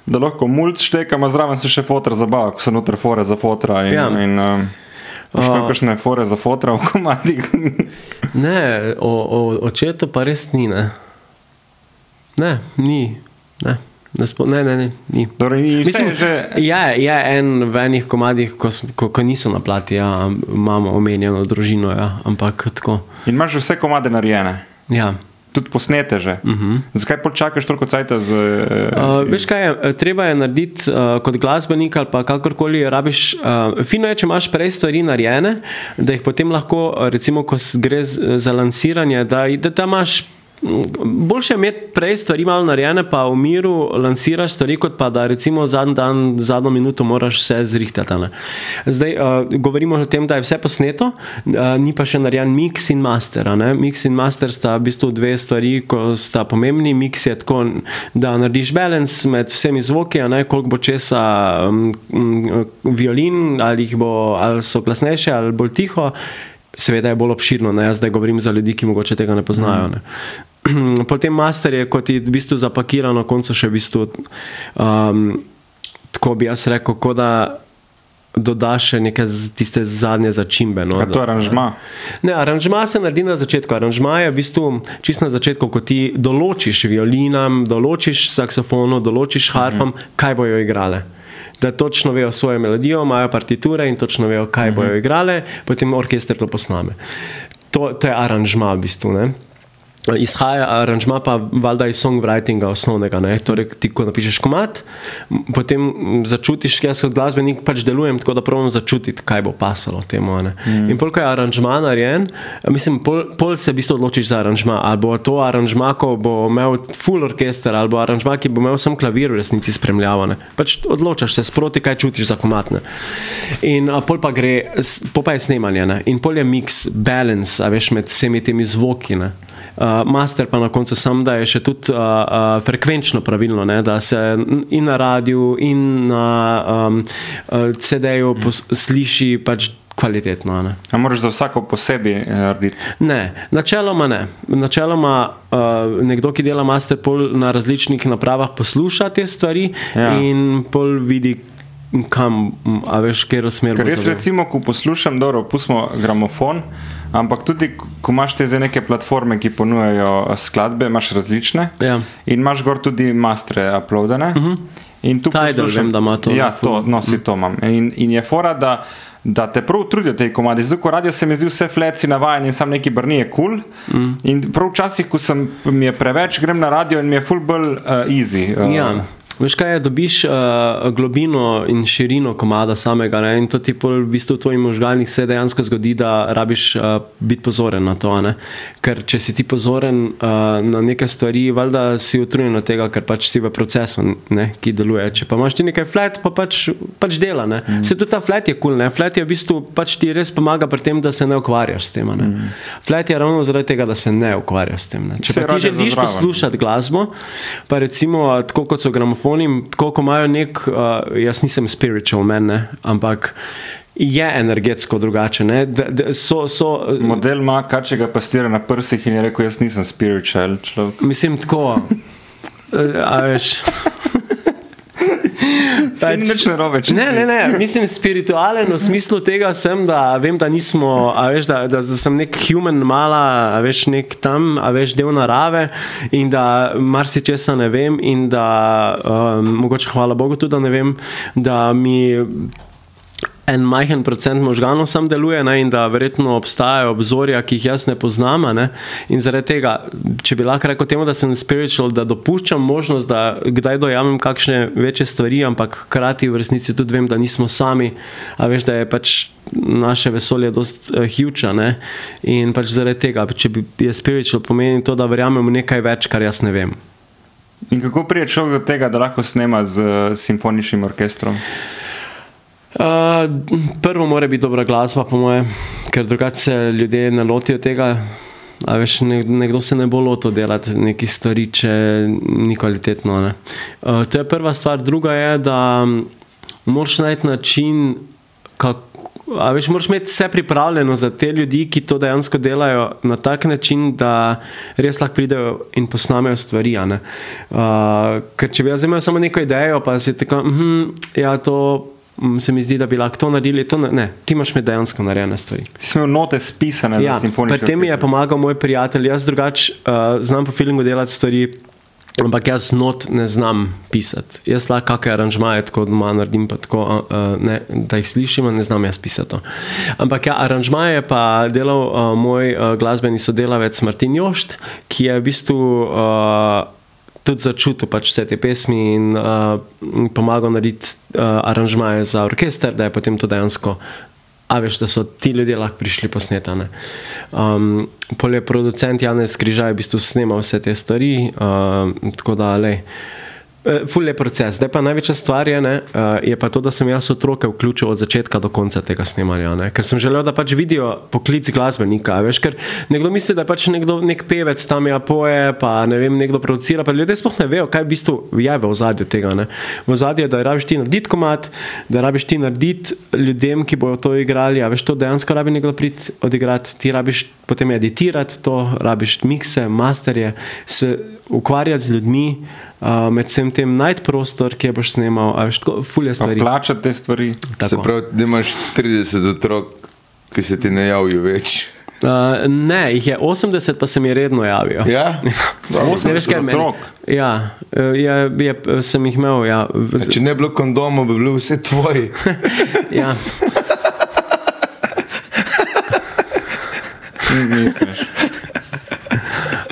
da lahko mulc šteka, ima zraven se še fotor zabava, ko so noter fore za fotra in, Ja. in um, Še A. kakšne fore za fotra v komadih. Ne, o, o očetu pa res ni. Ne, ne ni. Ne. Ne, spo, ne, ne, ne, ni. Torej, Mislim, je že, je, je en v enih komadih, ko, ko, ko niso na plati, ja, imamo omenjeno družino, ja, ampak tako. in imaš vse komade narejene, Ja. Tudi posnete že. Uh -huh. Zakaj počakaš toliko cajta z. Uh, veš kaj, je, treba je narediti uh, kot glasbenik ali pa kakorkoli rabiš. Uh, fino je, če imaš prej stvari narejene, da jih potem lahko, recimo, ko gre z, za lansiranje, da, da, da imaš. Boljše je imeti prej stvari malo narejene, pa v miru lansiraš stvari, kot pa da recimo zadnji dan, zadnjo minuto moraš vse zrihtati. ne. Zdaj uh, govorimo o tem, da je vse posneto, uh, ni pa še narejen mix in master. Mix in master sta v bistvu dve stvari, ko sta pomembni. Mix je tako, da narediš balans med vsemi zvoki, ne koliko bo česa um, um, violin, ali, bo, ali so glasnejše ali bolj tiho. Seveda je bolj obširno, ne? jaz zdaj govorim za ljudi, ki mogoče tega ne poznajo. Ne? Potem master je kot je v bistvu zapakiran, na koncu še v bistvu, um, tako bi jaz rekel, kot da dodaš še neke tiste zadnje začimbe. No, A to je aranžma. Ne, aranžma se naredi na začetku. Aranžma je v bistvu čist na začetku, ko ti določiš violinam, določiš saksofonu, določiš harfam, kaj bojo igrale. Da točno vejo svojo melodijo, imajo partiture in točno vejo, kaj bojo igrale, potem orkester to posname. To, to je aranžma v bistvu. Ne? Izhaja aranžma pa valjda iz songwritinga osnovnega. Ne? Torej, ti ko napišeš komat, potem začutiš, jaz kot glasbenik pač delujem tako, da pravim začutiti, kaj bo pasalo temu. a ne. Mm. In pol, ko je aranžma narejen, mislim, pol, pol se v bistvu odločiš za aranžma. Ali bo to aranžma, ko bo imel full orkester, ali bo aranžma, ki bo imel sam klavir v resnici spremljavane. Pač odločaš se sproti, kaj čutiš za komatne. In a, pol pa gre, pol pa je snemanje ne? in pol je mix, balance, veš, med vsemi temi zvoki. Ne? Uh, master pa na koncu sam, da je še tudi uh, uh, frekvenčno pravilno, ne? da se in na radiju, in na um, uh, CD-ju pos- sliši pač kvalitetno. a Ne? A moraš za vsako posebej narediti. Ne, načeloma ne. Načeloma uh, nekdo, ki dela master pol na različnih napravah, posluša te stvari Ja. in pol vidi, kam, a veš, kjer smer. Ker bo jaz recimo, ko poslušam, dobro, pustimo gramofon, ampak tudi ko imaš te zdaj neke platforme, ki ponujajo eh, skladbe, imaš različne Ja. in imaš gor tudi mastre uploadene. Uh -huh. In tu Tidal poslušam- vem, da ima to Ja, to, no, si to imam. In, in je fora, da, da te prav trudijo te komadi. Zdaj, ko radio se mi zdi vse fleci navajen in sam neki brni je kul. Cool. Mm. In prav včasih, ko sem, mi je preveč, grem na radio in mi je full bolj uh, easy. Uh, Ja. Veš kaj je, dobiš uh, globino in širino komada samega ne? in to ti pol v bistvu v tvojih možganih se dejansko zgodi, da rabiš uh, biti pozoren na to. Ne? Ker če si ti pozoren uh, na neke stvari, valjda si utrujen od tega, ker pač si v procesu, ne? ki deluje. Če pa imaš ti nekaj flat, pa pač, pač dela. Mm. Se tudi ta flat je kul, cool, flat je v bistvu pač ti res pomaga pri tem, da se ne ukvarjaš s tem. Mm. Flat je ravno zaradi tega, da se ne ukvarjaš s tem. Ne? Če Se pa ti želiš poslušati glasbo, pa recimo tako kot so gramofoni, tako kot imajo nek, uh, jaz nisem spiritual men, ne, ampak je energetsko drugače. ne. Da- da So, so, Model ima kačega pastira na prsih in je rekel: Jaz nisem spiritual človek. mislim tako. eh, A veš. Saj ni nič narobe, Ne, ne, ne, mislim spiritualen v smislu tega sem, da vem, da nismo, veš, da, da, da sem nek human mala, veš, nek tam, a veš, del narave in da marsičesa ne vem in da um, mogoče hvala Bogu tudi, da ne vem, da mi en majhen procent možganov sam deluje ne, in da verjetno obstajajo obzorja, ki jih jaz ne poznam. Ne, in zaradi tega, če bi lahko rekel temu, da sem spiritual, da dopuščam možnost, da kdaj dojamem kakšne večje stvari, ampak hkrati v resnici tudi vem, da nismo sami, a veš, da je pač naše vesolje dost uh, huge. a ne. In pač zaradi tega, če bi je spiritual, pomeni to, da verjamem v nekaj več, kar jaz ne vem. In kako prije človek do tega, da lahko snema z uh, simfoničnim orkestrom? Uh, prvo mora biti dobra glasba, po mojem, ker drugače se ljudje ne lotijo tega. A veš, nek- nekdo se ne bo lotil delati nekih stvari, če ni kvalitetno. ne. Uh, to je prva stvar. Druga je, da mm, moraš najti način, kako. A veš, moraš imeti vse pripravljeno za te ljudi, ki to dejansko delajo na tak način, da res lahko pridejo in posnamejo stvari. Uh, ker če bi jaz imel samo neko idejo, pa si tako, hm, ja, to mm, se mi zdi, da bi lahko to naredili, to ne, ne, ti imaš imeti dejansko narejene stvari. Ti si imel note spisane Ja, za simfonični pri tem mi je pomagal moj prijatelj. Jaz drugače uh, znam po filmu delati stvari, ampak jaz not ne znam pisati. Jaz lahko kakšne aranžmaje tako doma naredim, tako, uh, ne, da jih slišim, ne znam jaz pisati. To. Ampak ja, aranžmaje je pa delal uh, moj uh, glasbeni sodelavec Martin Jošt, ki je v bistvu. Uh, Tudi začutil pač vse te pesmi in uh, pomagal narediti uh, aranžmaje za orkester, da je potem to dejansko A veš, da so ti ljudje lahko prišli posnetane. Um, Polje producent Janez Križaj v bistvu snema vse te stvari, um, tako da le. Ful je proces. Zdaj pa največja stvar je, ne, uh, je pa to, da sem jaz otroke vključil od začetka do konca tega snemanja. Ne, ker sem želel, da pač vidijo poklic glasbenika. Veš, ker nekdo misli, da je pač nekdo, nek pevec tam ja poje, pa ne vem, nekdo producira. Pa ljudje sploh ne vejo, kaj v bistvu je v ozadju tega. Ne. V ozadju je, da rabiš ti narediti komat, da rabiš ti narediti ljudem, ki bodo to igrali. A veš, to dejansko rabi nekdo priti odigrati. Ti rabiš potem editirati to, rabiš mikse, masterje, se ukvarjati z ljudmi. Uh, med vsem tem najti prostor, kjer boš snimal, a veš, tako fulje stvari. plačati te stvari. Se Tako. pravi, da imaš 30 otrok, ki se ti ne javijo več. Uh, ne, jih je 80, pa se mi redno javijo. Ja? Ne veš, kaj 80 meni. otrok? Ja, eh, je, je, sem jih imel. Ja, Če ne bi bilo kondomov, bi bili vsi tvoji. ja. Ni smeš.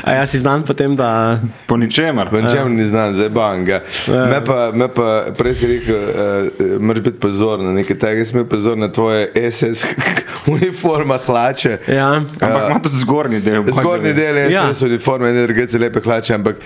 A jaz si znam potem, da. Po ničemer. Pa ničem ni znan, zdaj banga. Ja. Me pa, me pa prej si rekel, uh, moraš biti pozorn na nekaj takega. Jaz sem bil pozorn na tvoje SS uniforma, hlače. Ja. Ampak ima tudi zgornji del. Zgornji del je Ja. SS uniforma, energetske lepe hlače, ampak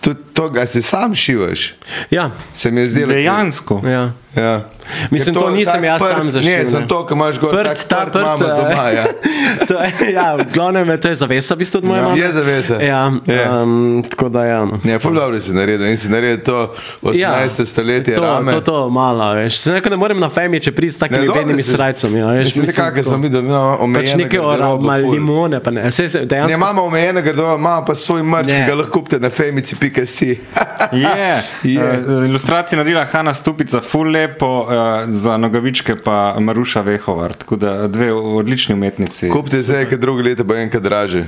tudi to, ga si sam šivaš. Ja, Se mi je zdelo. Dejansko. ja. Ja. Mislim, Ker to nisem tak jaz prt- sam zašil, Ne, sem to, ko imaš gor Prt, tak ta prt prt, mama eh, doma. Ja. to je, ja, v glavnem je to je zavesa, v bistvu od moje Ja, mame. je zavesa. Ja, Je. um, tako da ja. No. Ne, ful dobro si naredil in si naredil to 18. stoletje to, rame. to, to malo, veš. Se nekaj ne morem na femi, če pridem s takimi bednimi si. srajcami. Ja, veš, Mislim, nekako to. smo mi dobili no, Pač omejene neke garderobe, orama, ful. limone, pa ne. Se, se, Ne, dejansko, imamo omejene garderobe, imamo pa svoj mrč, Ne. ki ga lahko kupite na femici.si. Je. Je. Uh, ilustracije naredila Hanna Stupica, ful lepo, uh, za nogavičke pa Maruša Vehovar. Tako da dve odlični umetnici. Kupite zdaj, ker drugo leto bo enkrat draže.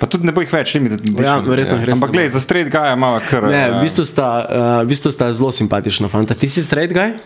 Pa tudi ne bo jih več, limited edition. Ja, verjetno jih res Ampak gledaj, za straight guy ima kar. ne, eh, v bistvu sta, uh, v bistvu sta zelo simpatična fanta. Ti si straight guy?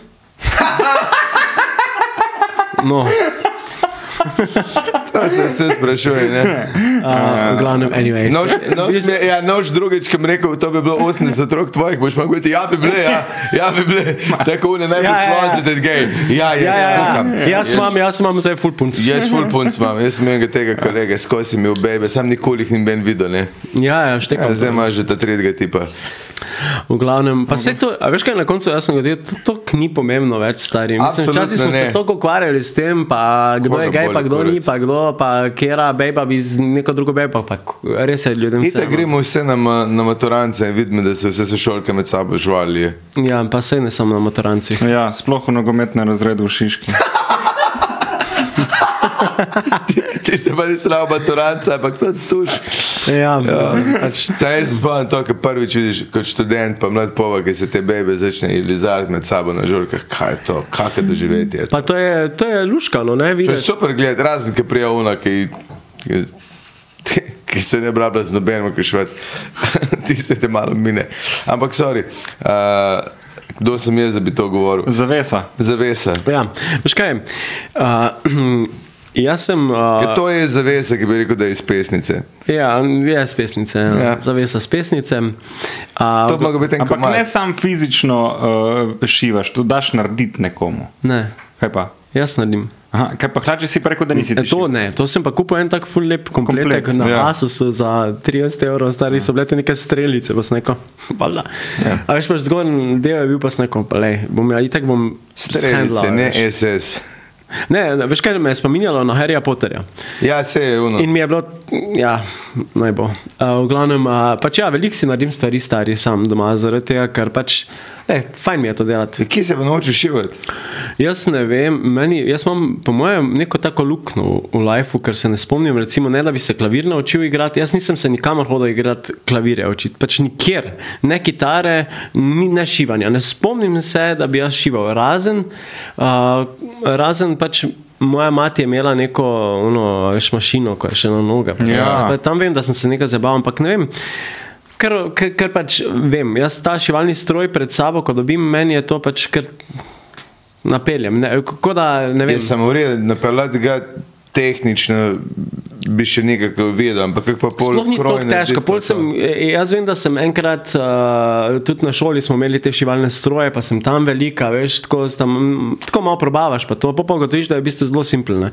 No, To se vse sprašuje. ne. Uh, v glavnem, anyways. Nož, nož, ja, nož drugič, ki mi rekel, to bi bilo 80 otrok tvojih, boš mogel reči, ja bi bile, ja, ja bi bile, tako ne najbolj Ja, ja, ja. closeted gay. Ja, jaz ja, ja, fukam. ja. Jaz imam, jaz imam zdaj full punc. Jaz full punc imam, jaz enega tega kolega, skozi mi v bebe, sam nikoli jih ni ben videl, ne. Ja, ja, Ja, štekam. zdaj imaš že ta tretjega tipa. V glavnem, pa se to, a veš kaj na koncu, jaz sem govoril, to, to ni pomembno več, stari. Mislim, Absolutno včasih smo se ne. toliko ukvarjali s tem, pa kdo Koga je gej, pa kdo ni, kurac? pa kdo, pa kera bejba bi z neko drugo bejba, pa res je ljudem Ite vse. gremo vse na, na maturance in vidimo, da se vse sošolke med sabo žvalijo. Ja, pa se ne samo na motorancih. Ja, sploh v nogometnem razredu v Šiški. Ti se pa ni slabo maturance, ampak so tuš. Ja, pač, Saj jaz se spomnim to, kar prvič vidiš kot študent, pa mlad pova, ki se te bebe začne lizariti med sabo na žurkah. Kaj je to, kakšno doživetje je to? pa to je, to je luškano, ne To je vidiš. super gledati, razen ki prija una, ki, ki, ki se ne brabla z nobenim, ki švet, tiste te malo mine. Ampak, sorry, uh, kdo sem jaz, da bi to govoril? Zavesa. Zavesa. Ja, veš kaj, uh, jaz sem. Ker Uh, to je zavesa, ki bi rekel, da je iz pesnice. ja, je s pesnice, ja. Ja. zavesa s pesnice. To Uh, bi mogel biti en Ampak komad. ne sam fizično uh, šivaš, to daš narediti nekomu. ne, Kaj pa? jaz naredim. Aha, kaj pa hlače si pa rekel, da nisi E, ti to ne, to sem pa kupil en tak full lep kompletek Komplet, na ja. Asusu za 30 evrov, stari so bile te neke strelice, pa sneko. Valjda. Ja. A veš, pač zgornji del je bil pa sneko, pa lej, bom ja itak bom Strelice, ne veš. SS. Ne, ne, veš kaj me je spominjalo na Harryja Potterja. Ja, se je uno. In mi je bilo, ja, naj bo. Uh, v glavnem, uh, pač ja, veliko si naredim stvari stari sam doma, zaradi tega, ker pač, ne, fajn mi je to delati. Kje se bo naučil šivati? Jaz ne vem, meni, jaz imam po mojem neko tako luknjo v, v lifeu, ker se ne spomnim, recimo, ne da bi se klavir naučil igrati. Jaz nisem se nikamor hodil igrati klavirje učiti, pač nikjer, ne kitare, ni, ne šivanja. Ne spomnim se, da bi jaz šival, razen, uh, razen pač. Moja mati je imela neko ono, veš, mašino, ko je še na noge. Ja. Pa Tam vem, da sem se nekaj zabaval, ampak ne vem. Ker, ker, ker pač vem, jaz ta šivalni stroj pred sabo, ko dobim, meni je to pač kar napeljem. Ne, kako da ne vem. Jaz sem uredil, napeljati ga tehnično bi še nekako vedel, ampak kako pa pol Sploh ni tako težko. Pol. Sem, e, jaz vem, da sem enkrat, uh, tudi na šoli smo imeli te šivalne stroje, pa sem tam velika, veš, tako, tam, tako malo probavaš, pa to pa ugotoviš, da je v bistvu zelo simpelne.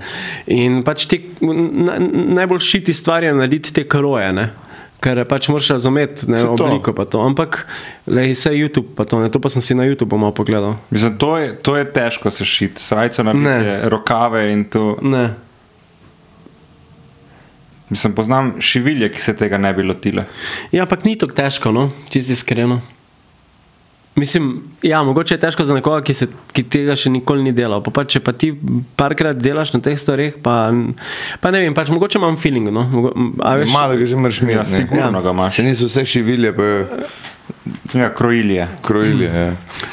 In pač ti na, najbolj šiti stvar je narediti te kroje. Ne? Ker pač moraš razumeti ne, to. obliko. pa To. Ampak le vse YouTube, pa to, ne, to pa sem si na YouTubu malo pogledal. Mislim, to, je, to je težko se šiti, srajco narediti, rokave in to. Ne. Mislim, poznam šivilje, ki se tega ne bi lotile. Ja, ampak ni tako težko, no, čisto iskreno. Mislim, ja, mogoče je težko za nekoga, ki, se, ki tega še nikoli ni delal. Pa, pa če pa ti parkrat delaš na teh stvareh, pa, pa ne vem, pač mogoče imam feeling. No? Mogo, a veš, Malo ga že moraš imeti. Ja, ne. sigurno ga imaš. Še niso vse šivilje, pa Ja, krojilje. krojilje. Ja.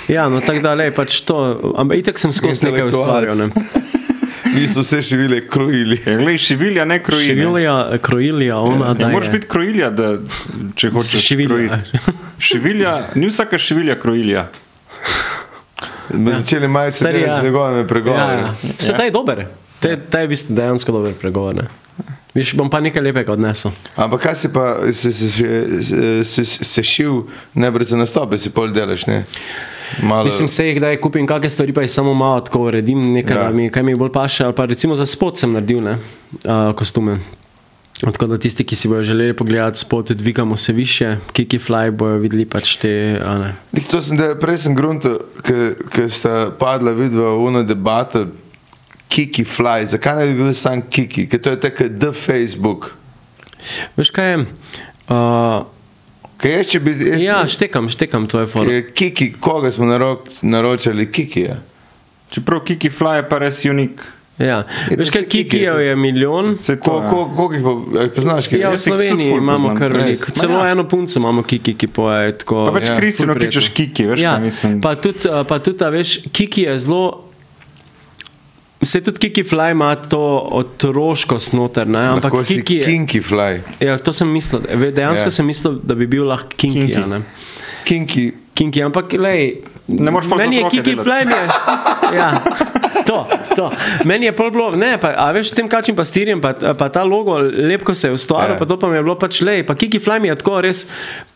ja, no tako da, lej, pač to. Ampak itek sem skozi nekaj ustvarjal. Ne? Niso vse šivilje, krojili. Ja, glej, šivilja, ne krojilje. Šivilja, krojilja, ona Ne da. moreš biti krojilja, da, če hočeš Šivilja. Šivilja, ni vsaka šivilja krojilja. Ja. Začeli Stari, delati ja. z njegovimi pregovori. Ja, ja. Se ta je dober. Ta je- ta je v bistvu dejansko dober pregovor. Ne? Viš, bom pa nekaj lepega odnesel. Ampak kaj si pa se, se, se, se, se šil, ne brez za nastope, si pol delaš, ne? Malo, Mislim, se jih kdaj kupim kakšne stvari, pa jih samo malo tako uredim, nekaj, Ja. ja. mi, kaj mi bolj paše. Ali pa recimo za spot sem naredil ne, uh, kostume. Tako da tisti, ki si bodo želeli pogledati spot, dvigamo se više, kiki fly bojo videli pač te. a ne. Nik, to sem, da, prej sem grunto, ker sta padla vidva v eno debato, Kiki Fly, zakaj ne bi bil sam Kiki, ker to je tako The Facebook. Veš kaj je? Uh, Ker jaz, če bi, jaz, ja, štekam, štekam tvoje foto. je Kiki, koga smo naročali, Kiki je. Čeprav Kiki Fly je pa res unik. Ja. Je, Veš pa kaj, kikijev je milijon. Se to, Ko, ko, koliko jih pa, eh, poznaš, kaj Ja, v Sloveniji imamo kar veliko. Celo ja. eno punco imamo, kiki, ki poje. Tako, Pa pač Ja, Kristino kličeš Kiki, veš, ja, kaj mislim. pa tudi, a, pa tudi, veš, Kiki je zelo. Vse tudi Kiki Fly ima to otroškost noter, ne? ampak Lahko Kiki je. Kinky Fly. Ja, to sem mislil. Ve- Dejansko Ja. ja. sem mislil, da bi bil lahko Kinki. Kinki. a ne. Kinky, Kinki, ampak lej, Ne moreš za meni je Kiki delati. Fly. Mi je, ja. To, to. Meni je bilo, ne, pa, a veš, s tem kačim pastirjem, pa, pa ta logo, lep, ko se je ustvaril, Ja. pa to pa mi je bilo pač le, pa Kiki Fly mi je tako res,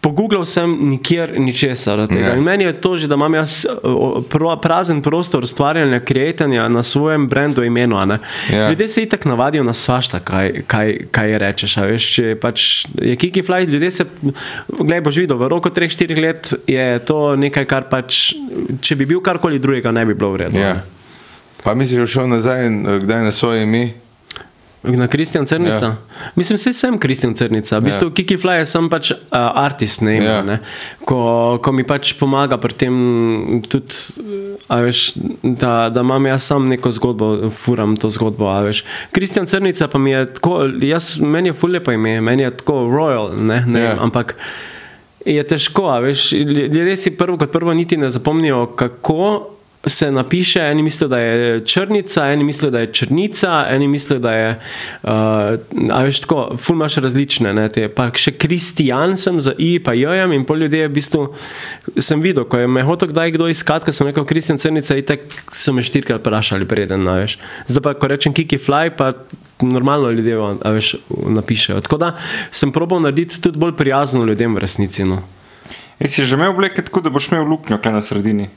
pogooglal sem nikjer ničesar. Ja. Meni je to že, da imam jaz prazen prostor ustvarjanja, kreiranja na svojem brendu imenu. Ja. Ljudje se itak navadijo na svašta, kaj, kaj, kaj rečeš. a Veš, če pač je Kiki Fly, ljudje se, gledaj, boš videl, v roku 3-4 let je to nekaj, kar pač, če bi bil karkoli drugega, ne bi bilo vredno. Ja. Pa misliš, da je šel nazaj, eh, kdaj na svoje ime? Na Kristjan Crnica. Ja. Ja. Mislim, vse sem Kristjan Crnica. V bistvu, Ja. ja. Kiki Fly je sem pač uh, artist, ne Ja. ja. ko, ko mi pač pomaga pri tem, tudi, veš, da, da imam jaz sam neko zgodbo, furam to zgodbo. Kristjan Crnica pa mi je tako, jaz, meni je fulje pa ime, meni je tako royal, ne, ne Ja. vem, ampak. Je težko, veš. Ljudje si prvo kot prvo niti ne zapomnijo, kako se napiše. Eni mislijo, da je črnica, eni mislijo, da je črnica, eni mislijo, da je. Uh, a veš, tako, ful imaš različne. Ne, te. pa še kristijan sem za i, pa jojem in pol ljudi je v bistvu. Sem videl, ko je me hotel kdaj kdo iskati, ko sem rekel kristijan crnica, in tako so me štirikrat vprašali, preden, a veš. Zdaj pa, ko rečem kiki fly, pa. Normalno ljudje veš, napišejo. Tako da sem probal narediti tudi bolj prijazno ljudem v resnici. No. Ej, si že imel obleke tako, da boš imel luknjo na sredini?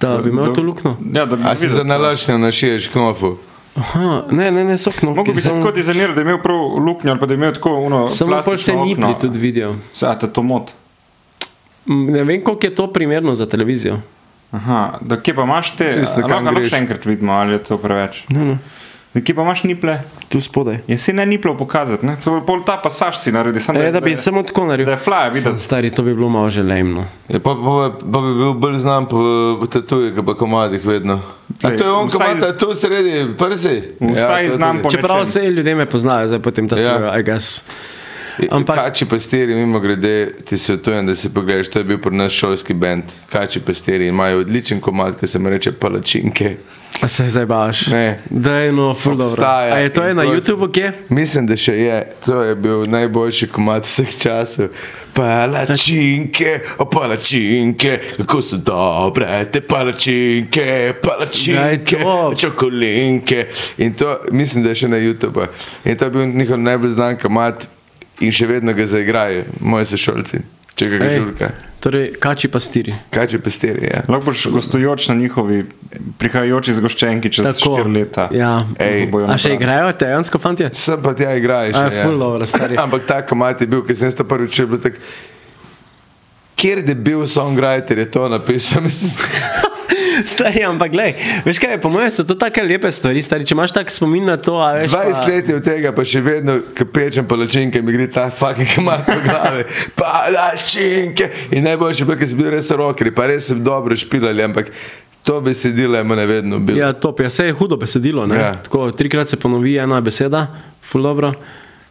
Da bi imel Da- to luknjo. Ja, da bi A si videl za nalačne našiješ knofu? Aha, ne, ne, ne, so knopke. Mogoče bi se tako dizajniral, da je imel prav luknjo ali pa da je imel tako uno. Samo pol se nipli okno. tudi vidijo. A te to mot. M, Ne vem, koliko je to primerno za televizijo. Aha, da kje pa imaš te? Veste, a kam Lahko lahko greš. še enkrat vidimo, ali je to preveč. No, no. Da kje pa imaš niple? Tu spodaj. Je si ne niple pokazati, ne? Pol- Pol ta pasaž si naredi, samo E, da bi samo tako naredil. Da je fly. Sam Stari, to bi bilo malo že lejno. Ja, pa, pa, pa bi bil bolj znan po, po tatujih, pa komadih vedno. A Glej, to je on, ki vsaj ima z- tatu sredi prsi? Vsaj to je znam po- Čeprav vse ljudje me poznajo, zdaj potem ta Ja. ja. I guess. Ampak... Ampak- Kači pastiri, mimo grede, ti svetujem, da si pogledaš, to je bil pri nas šolski bend. Kači pastiri imajo odličen komad, ki se mu reče palačinke. Se zdaj baš. Ne. Da je no, full dobro. A je to je na. YouTubu, kje? Mislim, da še je. To je bil najboljši komad vseh časov. Palačinke, o palačinke, kako so dobre te palačinke, palačinke, čokolinke. In to mislim, da je še na YouTubu. In to je bil njihov najbolj znan komad in še vedno ga zaigrajo, moji sošolci. Če ga Ej, žulka. Torej, kači pastiri. Kači pastiri, ja. Lahko boš gostujoč na njihovi prihajajoči zgoščenki čez Tako. 4 leta. Ja. Ej. Bojo A še igrajo dejansko fantje? Sem pa tja igraš. A, ful dobro, stari. Ampak ta komat je bil, ker sem to prvič čutil, bil tak. Kjer je bil songwriter, je to napisal. Stari, ampak glej, veš kaj, po mojem so to take lepe stvari, stari, če imaš tak spomin na to, a veš. 20 let je od tega, pa še vedno, ko pečem palačinke, mi gre ta fucking komat po glavi. Palačinke! In najboljše je bilo, ker sem bil res rocker, pa res sem dobro špilali, ampak to besedilo je mene vedno bilo. Ja, top, ja, se je hudo besedilo, ne? Ja. Tako, trikrat se ponovi ena beseda, ful dobro.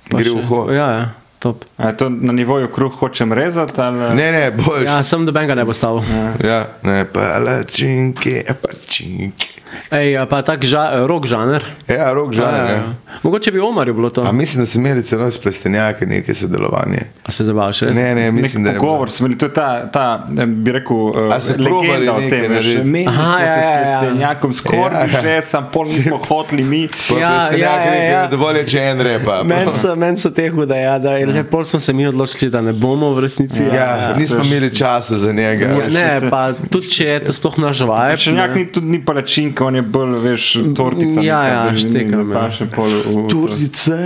Pa Gre v uho. Ja, ja, top. A je to na nivoju kruh hočem rezati? Ali... Ne, ne, boljš. Ja, sem do benga ne bo stal. Ja, ne, palačinke, palačinke. Ej, a pa tak ža, rok žanr. Ja, rok žanr. Ja. Mogoče bi Omarju bilo to. A mislim, da so imeli celo s plestenjaki neke sodelovanje. A se zabavaš, res? Ne, ne, mislim, da Nek je pogovor smo imeli, to je ta, ta bi rekel, uh, A se probali legenda o tem. veš, narediti? Menili Aha, smo ja, se s ja, ja. plestenjakom, skoraj Ja, ja. že, sam pol nismo hoteli mi. Pa Ja, ja, ja, ja. Dovolj je, če en repa. Meni so, men so te hude, ja, da je lepo smo se mi odločili, da ne bomo v resnici. Ja, nismo imeli časa za njega. Ja, ne, pa tudi če je to sploh naš vibe. Črnjak ne. ni tudi ni palačinka, on je bolj, veš, tortica. Ja, neka, ja, štekam, ne ja. paše pol v- v to. Turzice.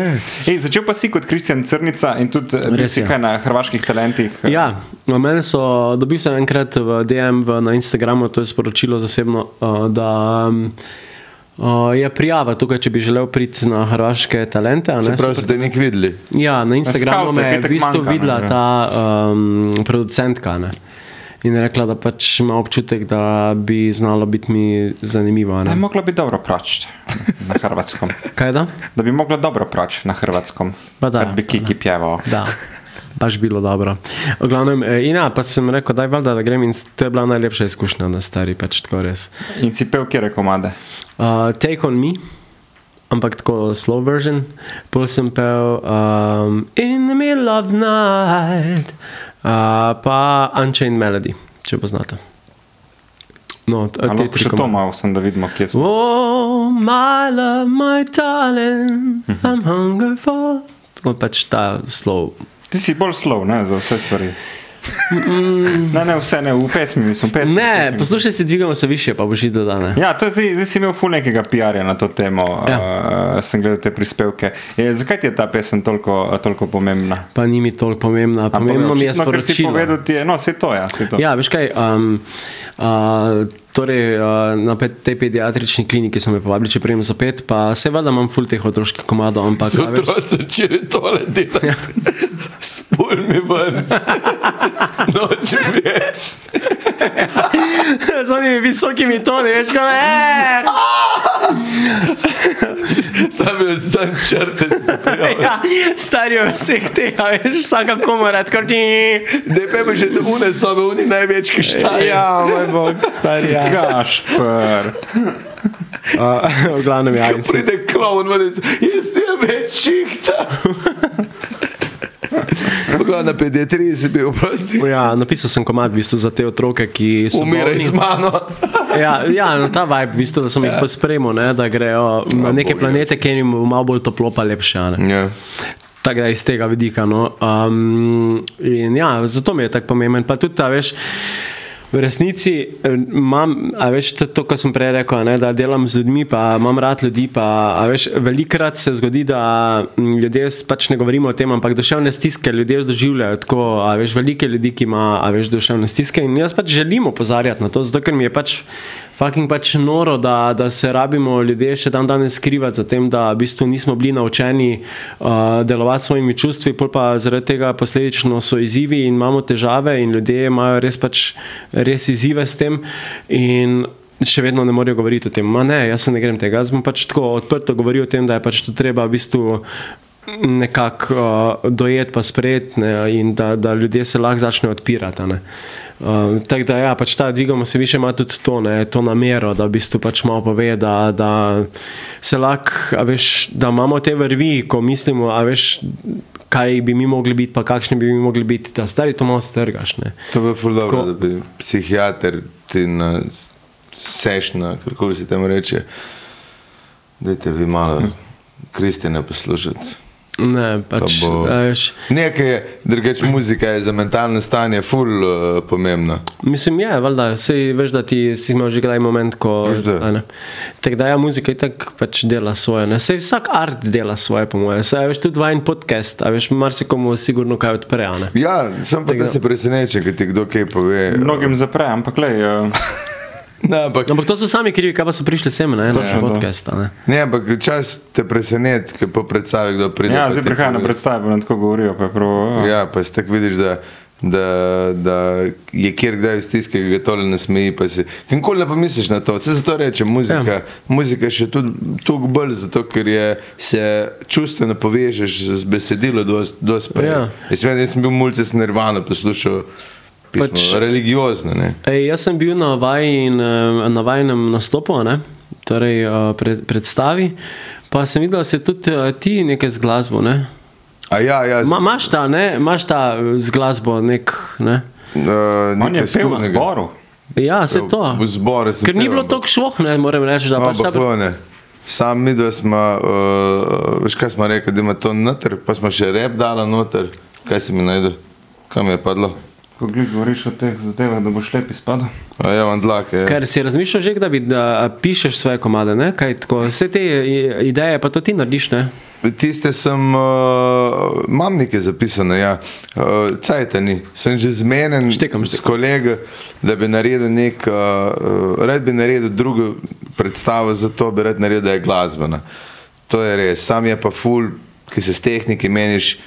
Ej, začel pa si kot Kristjan Crnica in tudi eh, Res je. kaj na hrvaških talentih. eh, Ja, mene so, dobil sem enkrat v DM v, na Instagramu, to je sporočilo zasebno, uh, da uh, je prijava tukaj, če bi želel priti na hrvaške talente. a Ne, Se pravi, ste nek videli. Ja, na Instagramu me je v bistvu manjka, ne? videla Ja. ta um, producentka. Ne? In rekla, da pač ima občutek, da bi znalo biti mi zanimivo. a Da Ne? bi mogla biti dobro prač na hrvatskom. Kaj da? Da bi mogla dobro prač na hrvatskom. Pa da, Kad bi Kiki pjeval. Da. Baš bilo dobro. V glavnem, eh, in ja, pa sem rekel, daj valjda, da grem in to je bila najlepša izkušnja na stari, pač tako res. In si pel kjere komade. Uh, Take on me, ampak tako slow version. Pol sem pel um, In the middle of the night, pa Unchained Melody, če poznate. No, Ali lahko še to malo, sem, da vidimo, kje smo. Oh, my love, my darling, I'm hungry for. Tako pač ta slov. Ti si bolj slov, ne, za vse stvari. Ne, ne, vse ne, v pesmi mislim. Pesmi, Ne, pesmi. poslušaj se dvigamo se više, pa boš videl, da ne. Ja, to je zdaj, zdaj si imel ful nekega PR-ja na to temo, Ja. uh, sem gledal te prispevke. Je, zakaj ti je ta pesem toliko, toliko pomembna? Pa ni mi toliko pomembna. Pomembno mi je očitno, kar si sporočilo. povedal, ti je, no, vse to, ja, vse to. Ja, veš kaj. Um, uh, torej, na tej pediatrični kliniki so me povabili, če prijem za pet, pa se valjda imam ful teh otroških komadov, ampak. So otroci začeli tole delati. Ja. Spul mi ven. Nočem več. Z onimi visokimi toni, veš kaj. Eh! Sam je sam črte se prijavil. Ja, starijo vseh tega, veš, vsaka komora, tako ti. Da pa ima že une sobe, oni največ, ki štaje. Ja, moj bog, stari. Ja. Kašper. Uh, v glavnem, ja. Pride klovn, se, jaz ti je več čihta. Na pediatriji si bil, prosti. Ja, napisal sem komad v bistvu za te otroke, ki so. Umiraj z mano. Ja, ja no, ta vibe, v bistvu, da sem jih pospremil, ne, da grejo na neke planete, kjer jim bo malo bolj toplo, pa lepše. Ja. Tako da iz tega vidika. No. Um, ja, zato mi je tako pomemben. Pa tudi ta, veš. V resnici eh, imam, a veš, to, to kar sem prej rekel, ne, da delam z ljudmi, pa imam rad ljudi. Pa, veš, velikrat se zgodi, da mm, ljudje pač ne govorimo o tem, ampak duševne stiske ljudje doživljajo tako. Veš, velike ljudi, ki ima a veš, duševne stiske. In jaz pač želim opozarjati na to, zato ker mi je pač. Fucking pač noro, da, da se rabimo ljudje še dan danes skrivati za tem, da v bistvu nismo bili naučeni uh, delovati s svojimi čustvi, pol pa zaradi tega posledično so izzivi in imamo težave in ljudje imajo res pač res izzive s tem. In Še vedno ne morejo govoriti o tem. Ma ne, jaz ne grem tega. Jaz bom pač tako odprto govoril o tem, da je pač to treba v bistvu nekako uh, dojeti, pa sprejeti ne, in da, da ljudje se lahko začnejo odpirati. ne. Uh, tako da, ja, pač ta dvigamo se više, ima tudi to, ne, to namero, da v bistvu pač malo pove, da, da se lahko, a veš, da imamo te vrvi, ko mislimo, a veš, kaj bi mi mogli biti, pa kakšni bi mi mogli biti, da stari to malo strgaš. Ne. To bi bilo ful dobro, Ko- da bi psihiater ti na sešna, kako se temu reče. Dajte vi malo Kristjana poslušati. Ne, pač, Pa bo- a veš, Nekaj je, drugače muzika je za mentalno stanje ful uh, pomembna. Mislim, je, valjda, sej veš, da ti si imel že kdaj moment, ko. Tako da, ja, muzika je tako pač dela svoje. Ne. Sej vsak art dela svoje, po mojem. Sej, veš, tudi vajen podcast, a veš, marsikomu sigurno kaj odpre. ne. Ja, sem pa Tako da da- se presenečen, ker ti kdo kaj pove. Mnogim zapre, ampak le. Uh, Ne, ampak, Ampak to so sami krivi, kaj pa so prišli sem na eno Točno to. podcast. a Ne. ne, ampak čas te preseneti, ker po predstavi kdo pride. ja, pa zdaj ti prihaja na pove. predstavo in tako govorijo. Pa prav, uh, Ja, pa si tako vidiš, da, da, da je kjer kdaj v stiski, ki ga tole ne smeji. pa Nikoli ne pomisliš na to. Vse zato rečem, muzika, ja. muzika je še tudi toliko bolj, zato ker je, se čustveno povežeš z besedilo, dosti prej. Ja. Jaz jaz sem bil mulce s Nirvano, poslušal Pač- pač, religiozno. Ne? Ej, jaz sem bil na, vajin, eh, na vajnem nastopu, ne? torej eh, pred, predstavi, pa sem videl, da se tudi eh, ti nekaj z glasbo. Ne? A ja, ja. Ma, imaš ta, ne? imaš ta z glasbo nek. Ne? Uh, On je pel v zboru. Ja, se to. V zboru sem Ker ni bilo ampak- tako šloh, ne morem reči, da pač ta. Bahlone. Sam mi, da smo, uh, veš kaj smo rekli, da ima to noter, pa smo še rep dala noter. Kaj si mi najdel? Kam je padlo? Ko govoriš o teh zadevah, da boš lepi spadal. A ja, imam dlake. Ja. Ker si razmišljal že, da bi da pišeš svoje komade, ne? Kaj, tako, vse te ideje pa to ti narediš, ne? Tiste sem, uh, imam nekaj zapisane, ja. Uh, Cajta ni. Sem že zmenen Štekam, s štekam. kolego, da bi naredil nek, uh, uh, rad bi naredil drugo predstavo, zato bi rad naredil, da je glasbena. To je res. Sam je pa ful, ki se s tehniki meniš,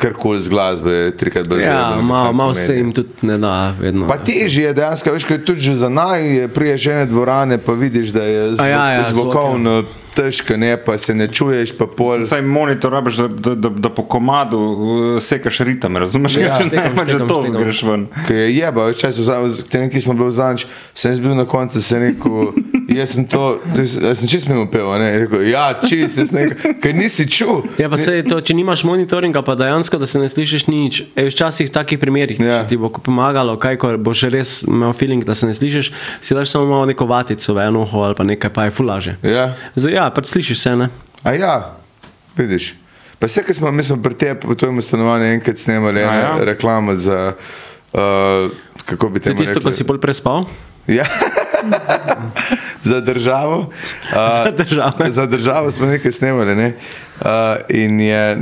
karkoli z glasbe, je trikrat bolj Ja, zajebano, kot malo mal se jim tudi ne da vedno. Pa težje je dejansko, veš, kaj je tudi že za naj, priješ ene dvorane, pa vidiš, da je zvok, A ja, ja, zvok, zvokovno težko, ne, pa se ne čuješ, pa pol. Saj monitor rabiš, da, da, da, da po komadu uh, sekaš ritem, razumeš? Ja, Ja, štekam, ne, že štekam, to štekam. greš ven. Je jeba, več časa vzamem, te neki smo bili v zanč, sem bil na koncu, se rekel, Jaz sem to, jaz, sem čist mimo pel, ne, rekel, ja, čist, jaz nekaj, kaj nisi čul. Ja, pa se je to, če nimaš monitoringa, pa dejansko, da se ne slišiš nič. E, včasih v takih primerih, Ja. če ti bo pomagalo, kaj, ko boš res imel feeling, da se ne slišiš, si daš samo malo neko vatico v eno uho ali pa nekaj, pa je fulaže. Ja, Zdaj, ja, pač slišiš se, ne? a ja, vidiš. Pa vse, kar smo, mi smo pri tebi v tvojem stanovanju enkrat snemali eno ja? reklamo za, uh, kako bi temu tisto, ko si bolj prespal. Ja. za državo. Uh, Za državo. za državo smo nekaj snemali. Ne? Uh, in je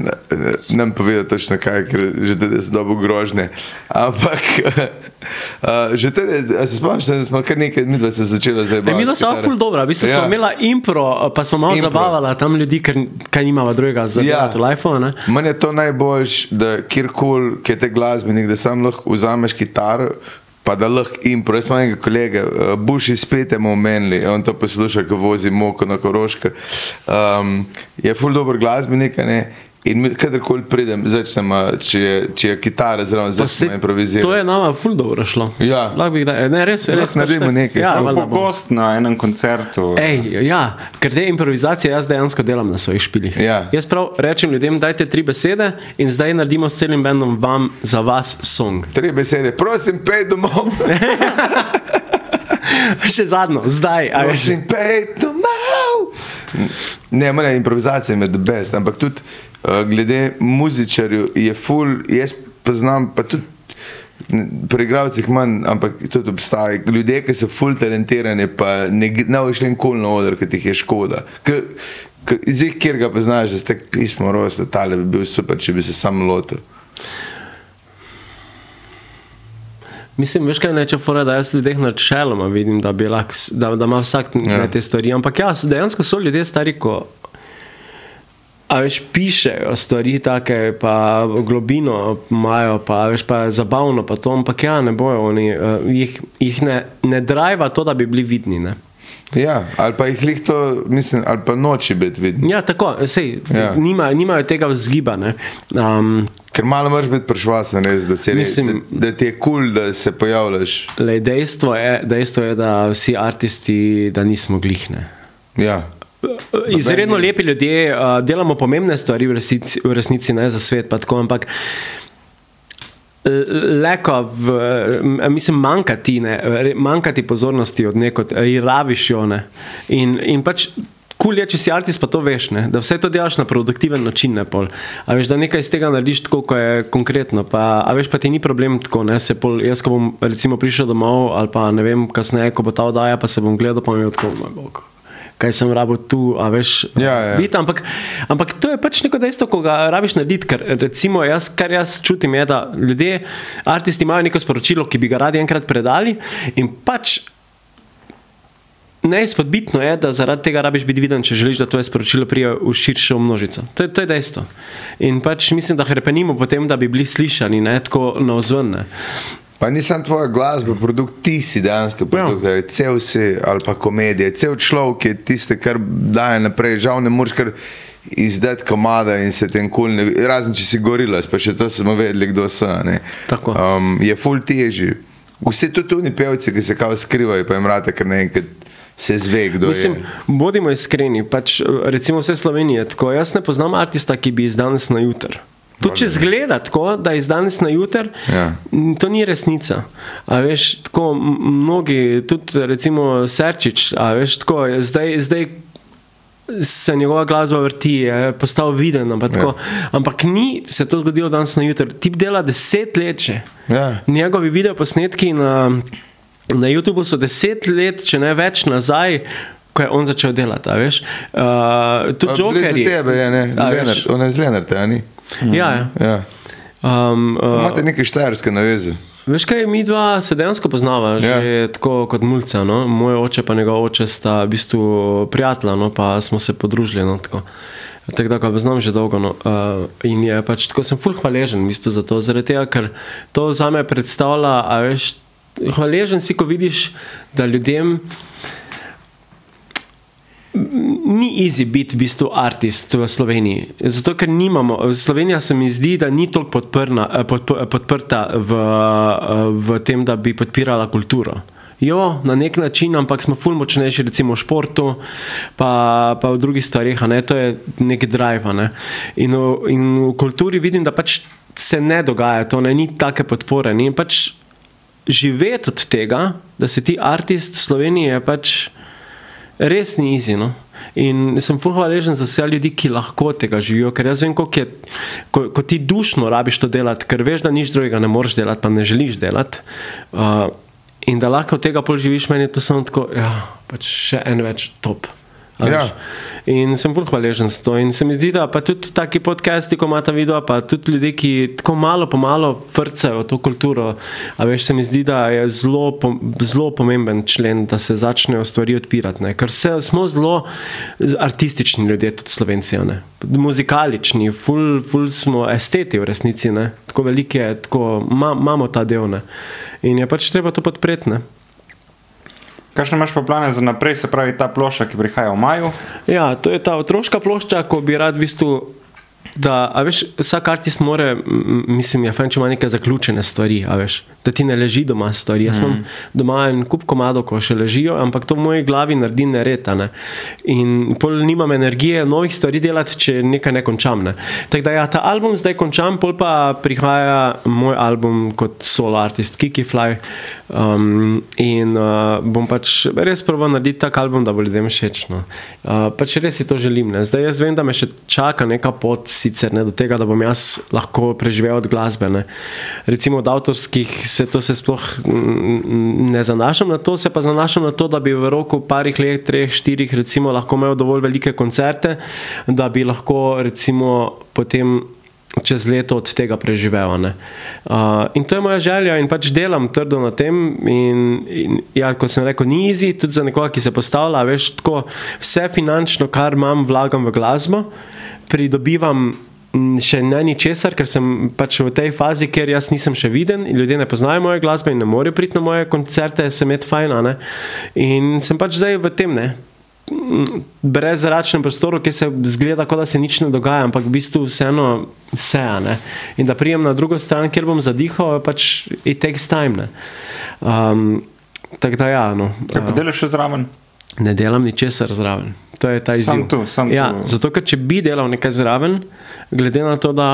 nam povedal točno kaj, ker že tede so dobo grožne. Ampak uh, že tede, a se spomniš, da smo kar nekaj, dva se začela zdaj E, mi smo ful dobro, v bistvu smo Ja. imeli impro, pa smo malo Impro. zabavala tam ljudi, ker kaj nimava drugega za Ja. life. Meni je to najboljš, da kjerkoli, ki je te glasbenik, da sam lahko vzameš kitaro. Pa da lahko impro, jaz imam enega kolega, Buši spet je mu omenili, on to posluša, ko vozi moko na koroške. Um, je ful dober glasbenik, ne? In kadarkoli pridem, začnemo, če, je- če je kitara se- začnemo improvizirati. To je nama ful dobro šlo. Ja. Lahko bi kdaj, ne, res, res. Lahko naredimo pač te- nekaj, Ja, bo. Pogost na enem koncertu. Ej, ja, ker te improvizacije jaz dejansko delam na svojih špilih. Ja. Jaz prav rečem ljudem, dajte tri besede in zdaj naredimo s celim bendom vam za vas song. Tri besede, prosim, pej domov. Še zadnjo, zdaj. Prosim, pej domov. Ne, moja improvizacija je med best, ampak tudi uh, glede muzičarjev je full, jaz poznam pa tudi. Pri igravcih manj, ampak tudi obstaja. Ljudje, ki so full talentirani, pa ne, gre- ne boš nikoli na oder, ker ti je škoda. K, k, zdaj, kjer ga poznaš, da ste pismo rojstva, tale bi bil super, če bi se sam lotil. Mislim, veš kaj neče fora, da jaz ljudeh načeloma vidim, da, lahko, da, da ima vsak Ja. te stvari. Ampak ja, dejansko so ljudje stari, ko a veš, pišejo stvari take, pa globino imajo, pa veš, pa je zabavno, pa to, ampak ja, ne bojo oni, uh, jih, jih ne, ne driva to, da bi bili vidni. Ne? Ja, ali pa jih lih to, mislim, ali pa noči biti vidni. Ja, tako, sej, ja. nima, nimajo tega vzgiba. ne. Um, Ker malo moraš biti prešvasen, da, si res, Mislim- da, da ti je kul, cool, da se pojavljaš. lej, dejstvo, je, dejstvo je, da vsi aristi, da nismo glihne. Ja. Izredno lepi ljudje, uh, delamo pomembne stvari v resnici, v resnici ne za svet, pa tako, ampak leko, v, mislim, manjka ti, ne, manjka ti pozornosti od nekod, rabiš jo. Ne. In, in pač. Kul cool je, če si artist, pa to veš, ne? da vse to delaš na produktiven način. Ne, pol. a veš, da nekaj iz tega narediš tako, kot je konkretno. Pa, a veš, pa ti ni problem tako. Ne? Se pol, jaz, ko bom recimo prišel domov, ali pa ne vem, kasneje, ko bo ta oddaja, pa se bom gledal, pa mi je tako, moj bog. Kaj sem rabil tu, a veš, Ja, ja. biti, ampak, ampak to je pač neko dejstvo, ko ga rabiš narediti. Ker, recimo, jaz, kar jaz čutim, je, da ljudje, aristi imajo neko sporočilo, ki bi ga radi enkrat predali, in pač neizpodbitno je, da zaradi tega rabiš biti viden, če želiš, da tvoje sporočilo prije v širšo množico. To je, to je dejstvo. In pač mislim, da hrepenimo potem, da bi bili slišani, ne tako na ozvene. Pa nisem tvoja glasba, produkt, ti si dejansko produkt, ja. cel si ali pa komedija, cel človek je tiste, kar daje naprej. Žal ne moreš kar izdati komada in se tem kul, cool, razen če si gorila, pa še to smo vedeli, kdo so. ne. Um, je full teži. Vsi tudi oni pevci, ki se kao skrivajo, pa jim rade, ker naenkrat se zve, kdo Mislim, je. bodimo iskreni, pač, recimo vse Slovenije. Tako, jaz ne poznam artista, ki bi iz danes na jutr. To, če zgleda tako, da je iz danes na jutr, Ja. to ni resnica. A veš, tako mnogi, tudi recimo Serčič, a veš, tako, zdaj, zdaj se njegova glasba vrti, je postal viden, ampak, tako, ampak ni se to zgodilo danes na jutr. Tip dela deset let že. Ja. Njegovi videoposnetki na, na YouTubu so deset let, če ne več nazaj. Ko je on začel delati, veš. Uh, tudi Pa blizu Jokerji. tebe je, ne, Lenart, on je z Lenarta, a ni? Ja, ja. Ja. Um, uh, Imate neke štajerske naveze. Veš kaj, mi dva se dejansko poznava, Ja. že tako kot mulca. No? Moj oče in njegov oče sta v bistvu prijatelja, no? pa smo se podružili. No? Tako. Tako da ga poznam že dolgo. No? Uh, in je pač tako, sem full hvaležen v bistvu za to, zaradi tega, ker to za me predstavlja, a veš, hvaležen si, ko vidiš, da ljudem. Ni easy biti v bistvu artist v Sloveniji. Zato, ker nimamo, Slovenija se mi zdi, da ni toliko podprna, eh, podp- podprta v, eh, v tem, da bi podpirala kulturo. Jo, na nek način, ampak smo ful močnejši, recimo v športu, pa, pa v drugih stvarih, a ne, to je nek drive. Ne? In, v, in v kulturi vidim, da pač se ne dogaja to, ne, ni take podpore. Ni, pač živeti od tega, da si ti artist v Sloveniji, je pač res ni izi. No? In sem ful hvaležen za vse ljudi, ki lahko tega živijo, ker jaz vem, koliko je, ko, ko ti dušno rabiš to delati, ker veš, da nič drugega ne moreš delati, pa ne želiš delati. Uh, in da lahko od tega pol živiš, meni je to samo tako, ja, pač še en več top. Ja. In sem bolj hvaležen za to. In se mi zdi, da pa tudi taki podcasti, ko imata video, pa tudi ljudje, ki tako malo po malo vrcajo to kulturo. A veš, se mi zdi, da je zelo, zelo pomemben člen, da se začnejo stvari odpirati. Ne? Ker se, smo zelo artistični ljudje, tudi slovenci, ne. muzikalični, ful, ful smo esteti v resnici, ne? tako velike, tako ma, imamo ta del. Ne? In je pač treba to podpreti. Ne? Kakšne imaš pa plane za naprej, se pravi ta plošča, ki prihaja v maju? Ja, to je ta otroška plošča, ko bi rad v bistvu. Da, a veš, vsak artist more, mislim, je fajn, če ima neke zaključene stvari, a veš, da ti ne leži doma stvari. Jaz imam doma en kup komadov, ko še ležijo, ampak to v moji glavi naredi nered. a Ne? In pol nimam energije novih stvari delati, če nekaj ne končam. Ne? Tako da ja, ta album zdaj končam, pol pa prihaja moj album kot solo artist, Kiki Fly. Um, in uh, bom pač res proval narediti tak album, da bo ljudem všeč. No. Uh, pač res si to želim. Ne. Zdaj jaz vem, da me še čaka neka pot, sicer ne do tega, da bom jaz lahko preživel od glasbe. Ne. Recimo od avtorskih se to se sploh ne zanašam na to, se pa zanašam na to, da bi v roku parih let, treh, štirih, recimo, lahko imel dovolj velike koncerte, da bi lahko recimo potem čez leto od tega preživel. ne. Uh, in to je moja želja, in pač delam trdo na tem. In, in ja, kot sem rekel, ni easy, tudi za nekoga, ki se postavlja. Veš, tako, vse finančno, kar imam, vlagam v glasbo, pridobivam. mm, Še ne ničesar, ker sem pač v tej fazi, ker jaz nisem še viden ljudje ne poznajo moje glasbe in ne morejo priti na moje koncerte, se med fajn. ne. In sem pač zdaj v tem, ne, brezračnem prostoru, ki se zgleda, kot da se nič ne dogaja, ampak v bistvu vseeno se je. In da prijem na drugo stran, kjer bom zadihal, pač it takes time. Ne. Um, tako da ja, no, Kaj pa delaš še zraven? Ne delam ničesar zraven. To je ta izziv. Sam tu, sam ja, tu. Zato, ker če bi delal nekaj zraven, glede na to, da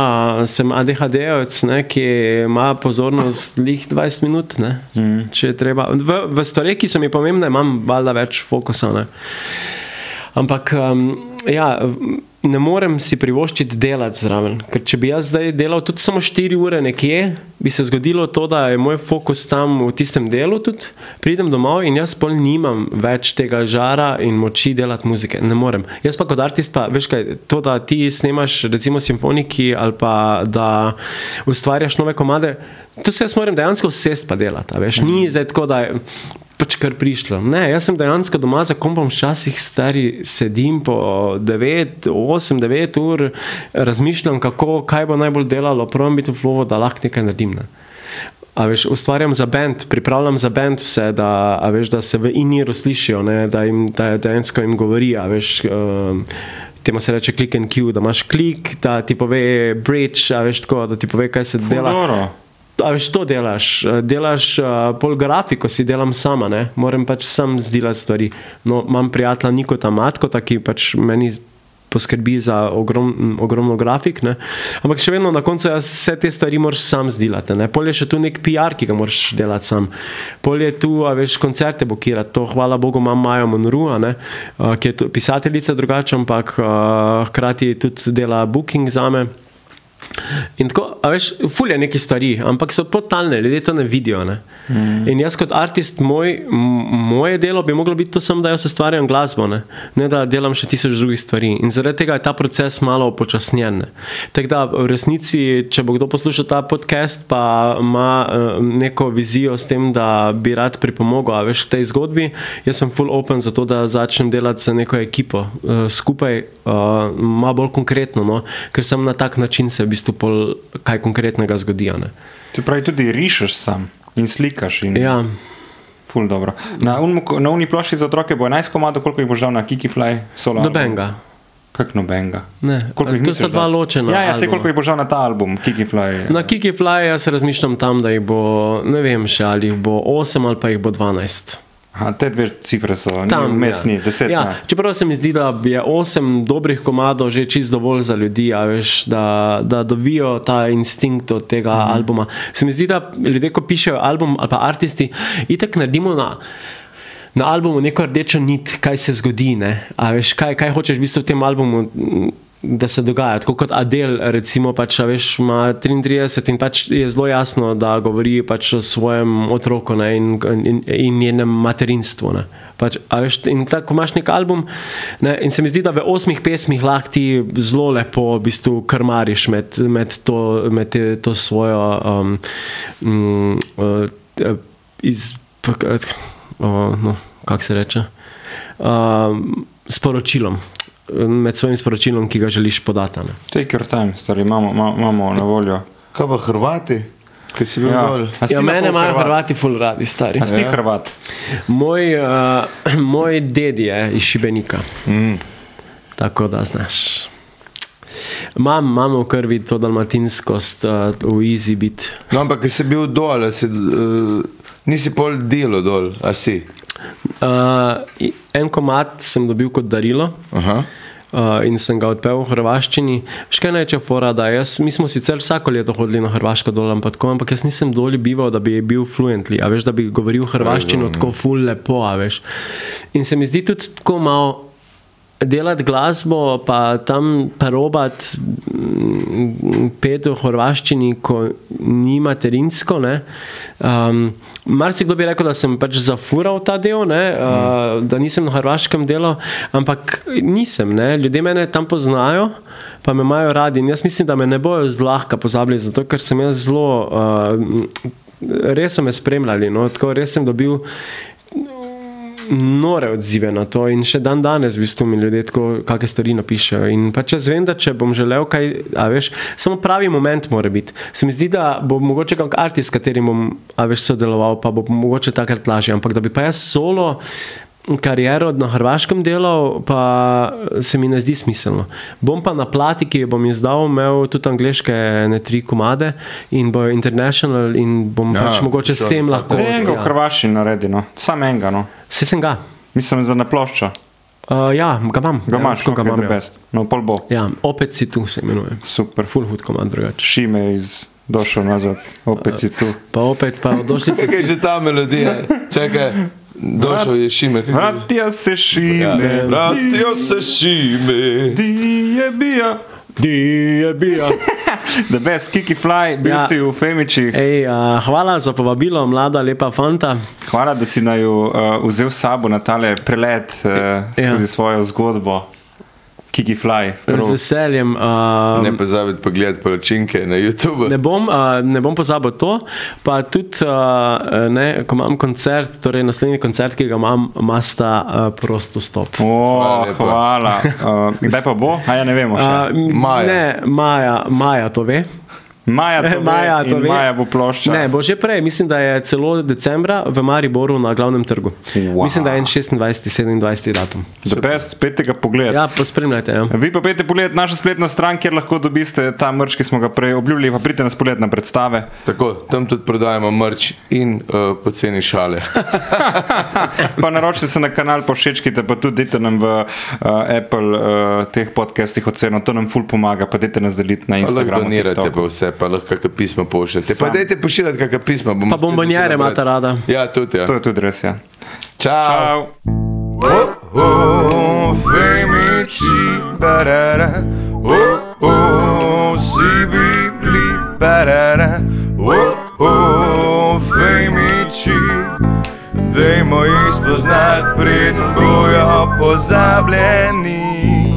sem ADHD-ovec, ki ima pozornost lih 20 minut, ne, mm. če je treba. V, v stvareh, ki so mi pomembne, imam valjda več fokusa. Ne. Ampak um, ja, ne morem si privoščiti delati zraven. Ker če bi jaz zdaj delal tudi samo 4 ure nekje, bi se zgodilo to, da je moj fokus tam v tistem delu. Tudi. Pridem domov in jaz pol nimam več tega žara in moči delati muzike. Ne morem. Jaz pa kot artist, pa, veš kaj, to, da ti snemaš recimo simfoniki ali pa da ustvarjaš nove komade, to se jaz moram dejansko sest pa delati. Veš, ni zdaj tako, da pač kar prišlo. Ne, jaz sem dejansko doma za kompom, včasih stari sedim po 9, 8, 9 ur, razmišljam, kako, kaj bo najbolj delalo, pravim biti v flowu, da lahko nekaj naredim. Ne. A veš, ustvarjam za bend, pripravljam za bend vse, da, veš, da se v iniru slišijo, ne, da jim da dejansko jim govori. Veš, um, Temu se reče click and cue, da imaš klik, da ti pove bridge, a veš tako, da ti pove, kaj se dela. A veš, to delaš, Eh, delaš uh, pol grafiko, si delam sama, ne? moram pač sam zdelati stvari. No, imam prijatelja Nikota Matkota, ki pač meni poskrbi za ogrom, ogromno grafik, ne? ampak še vedno na koncu jaz vse te stvari moraš sam zdelati. Pol je še tu nek PR, ki ga moraš delati sam. Pol je tu, a veš, koncerte blokirati, to hvala Bogu imam Majo Monru, a ne? uh, ki je pisateljica drugače, ampak uh, hkrati tudi dela booking za me. In tako, a veš, fulje neke stvari, ampak so podtalne, ljudje to ne vidijo. Ne? Mm. In jaz kot artist, moj, moje delo bi moglo biti to samo, da jaz ustvarjam glasbo, ne? ne da delam še tisoč drugih stvari. In zaradi tega je ta proces malo upočasnjen. Tako da v resnici, če bo kdo poslušal ta podcast, pa ima uh, neko vizijo s tem, da bi rad pripomogel, a veš, k tej zgodbi, jaz sem full open za to, da začnem delati za neko ekipo uh, skupaj, uh, malo bolj konkretno, no? ker sem na tak način se v bistvu pol kaj konkretnega zgodi. Se pravi, tudi rišeš sam in slikaš. In... Ja, Ful dobro. Na, unmu, na uni plošči za otroke bo 11 komadov, koliko jih boš dal na Kikifly, solo. nobenega. Kak nobenega. Ne, to sta dva da- ločena Ja, ja, se koliko jih bo žal na ta album, Kiki Fly. Na Kiki Fly jaz razmišljam tam, da jih bo, ne vem še, ali jih bo 8 ali pa jih bo 12. Aha, te dve cifre so, Tam, vmes ni, deset. Ja, ne. čeprav se mi zdi, da je osem dobrih komadov že čisto dovolj za ljudi, veš, da, da dobijo ta instinkt od tega Mhm. albuma. Se mi zdi, da ljudje, ko pišejo album ali pa artisti, itek naredimo na. Na albumu neko rdečo nit, kaj se zgodi. ne. A Veš, kaj, kaj hočeš v bistvu v tem albumu, da se dogaja. Tako kot Adel, recimo, pač, veš, ima 33 in pač je zelo jasno, da govori pač o svojem otroku ne, in, in, in njenem materinstvu. Ne. Pač, veš, in tako imaš nek album, ne, in se mi zdi, da v osmih pesmih lahko ti zelo lepo v bistvu krmariš med, med, to, med te, to svojo. Um, um, uh, iz, uh, no, kako se reče, um, sporočilom, med svojim sporočilom, ki ga želiš podati. Ne. Take your time, stari, imamo, ima- imamo na voljo. Kaj pa Hrvati, ki si bil Ja. dol? Ja, mene imajo Hrvat? Hrvati ful radi, stari. A si ti Hrvat? Moj, uh, moj ded je iz Šibenika. Mm. Tako da znaš. Imam, imam v krvi to dalmatinskost, uh, v easy bit. No, ampak si bil dol, si, uh, nisi pol delo dol, a si. Uh, en komat sem dobil kot darilo. Aha. Uh, in sem ga odpel v hrvaščini. Še kaj najče fora, da jaz, mi smo sicer vsako leto hodili na hrvaško dol, ampak, tako, ampak jaz nisem dol bival, da bi bil fluently, veš, da bi govoril hrvaščino tako ful lepo, veš. In se mi zdi tudi tako malo delati glasbo, pa tam parobati pet v hrvaščini, ko ni materinsko. ne. Um, Marsikdo bi rekel, da sem pač zafural ta del, ne, uh, da nisem na hrvaškem delu, ampak nisem. Ne. Ljudje mene tam poznajo, pa me imajo radi. In jaz mislim, da me ne bojo zlahka pozabili, zato ker sem jaz zelo, uh, res so me spremljali. No, tako res sem dobil nore odzive na to in še dan danes v bistvu mi ljudje tako kakšne stvari napišejo. In pač jaz vem, da če bom želel kaj, a veš, samo pravi moment mora biti. Se mi zdi, da bo mogoče kak artist, s katerim bom, a veš, sodeloval, pa bo mogoče takrat lažje, ampak da bi pa jaz solo kariero na hrvaškem delal, pa se mi ne zdi smiselno. Bom pa na plati, ki jo bom izdal, imel tudi angliške ne tri komade in bo international in bom Ja, ja, pač mogoče s tem lahko. Ne enega v Hrvaščini naredi, no. sam enega. No. Se sem ga. Mislim, za ne plošča. Uh, ja, ga imam. Ga imaš, Dejansko ga ga imam. imaš, ja. best. No, pol bo. Ja, opet si tu se imenuje. Super. Full hood komand drugače. Šime iz došel nazad, opet si tu. Pa opet, pa došli so Čakaj, že ta melodija. Čakaj, došel je šime. kako- Vratijo se Ja. šime, Vratijo se šime. ti je bija. Di je bija. The best, Kiki Fly, bil Ja. si v Femičih. Ej, uh, hvala za povabilo, mlada, lepa fanta. Hvala, da si naju uh, vzel s sabo na tale prelet uh, Ja. skozi svojo zgodbo. Kiki Fly. Z veseljem. Uh, Ne pozabiti pogledati poročinke na YouTube. Ne bom, uh, ne bom pozabil to, pa tudi, uh, ne, ko imam koncert, torej naslednji koncert, ki ga imam, ima sta uh, prosto stop. O, Hvala lepa. hvala. Uh, kdaj pa bo? A ja, ne vemo še. Uh, Maja. Ne, Maja, Maja to ve. Maja to ve Maja to in ve. Maja bo plošča. Ne, bo že prej, mislim, da je celo decembra v Mariboru na glavnem trgu. Wow. Mislim, da je 26. 27. datum. The best, pejte ga pogled. Ja, pospremljajte. Ja. Vi pa pejte pogled našo spletno stran, kjer lahko dobiste ta mrč, ki smo ga prej obljubili, pa pridite na predstave. Tako, tam tudi prodajamo mrč in uh, poceni šale. pa naročite se na kanal, pošečkite, pa tudi dajte nam v uh, Apple uh, teh podcastih oceno, to nam ful pomaga, pa dajte nas deliti na Instagramu. donirate pa vse, pa lahko kakšno pismo pošljete. Pa dajte pošiljati kakšno pismo. bomo Pa bombonjere imate rada. Ja, tudi. Ja. To je tudi res, ja. Čau. Čau. Oh, oh, femici, barara. Oh, oh, si bibli, barara. Oh, oh, femici. Dajmo jih spoznati, preden bojo pozabljeni.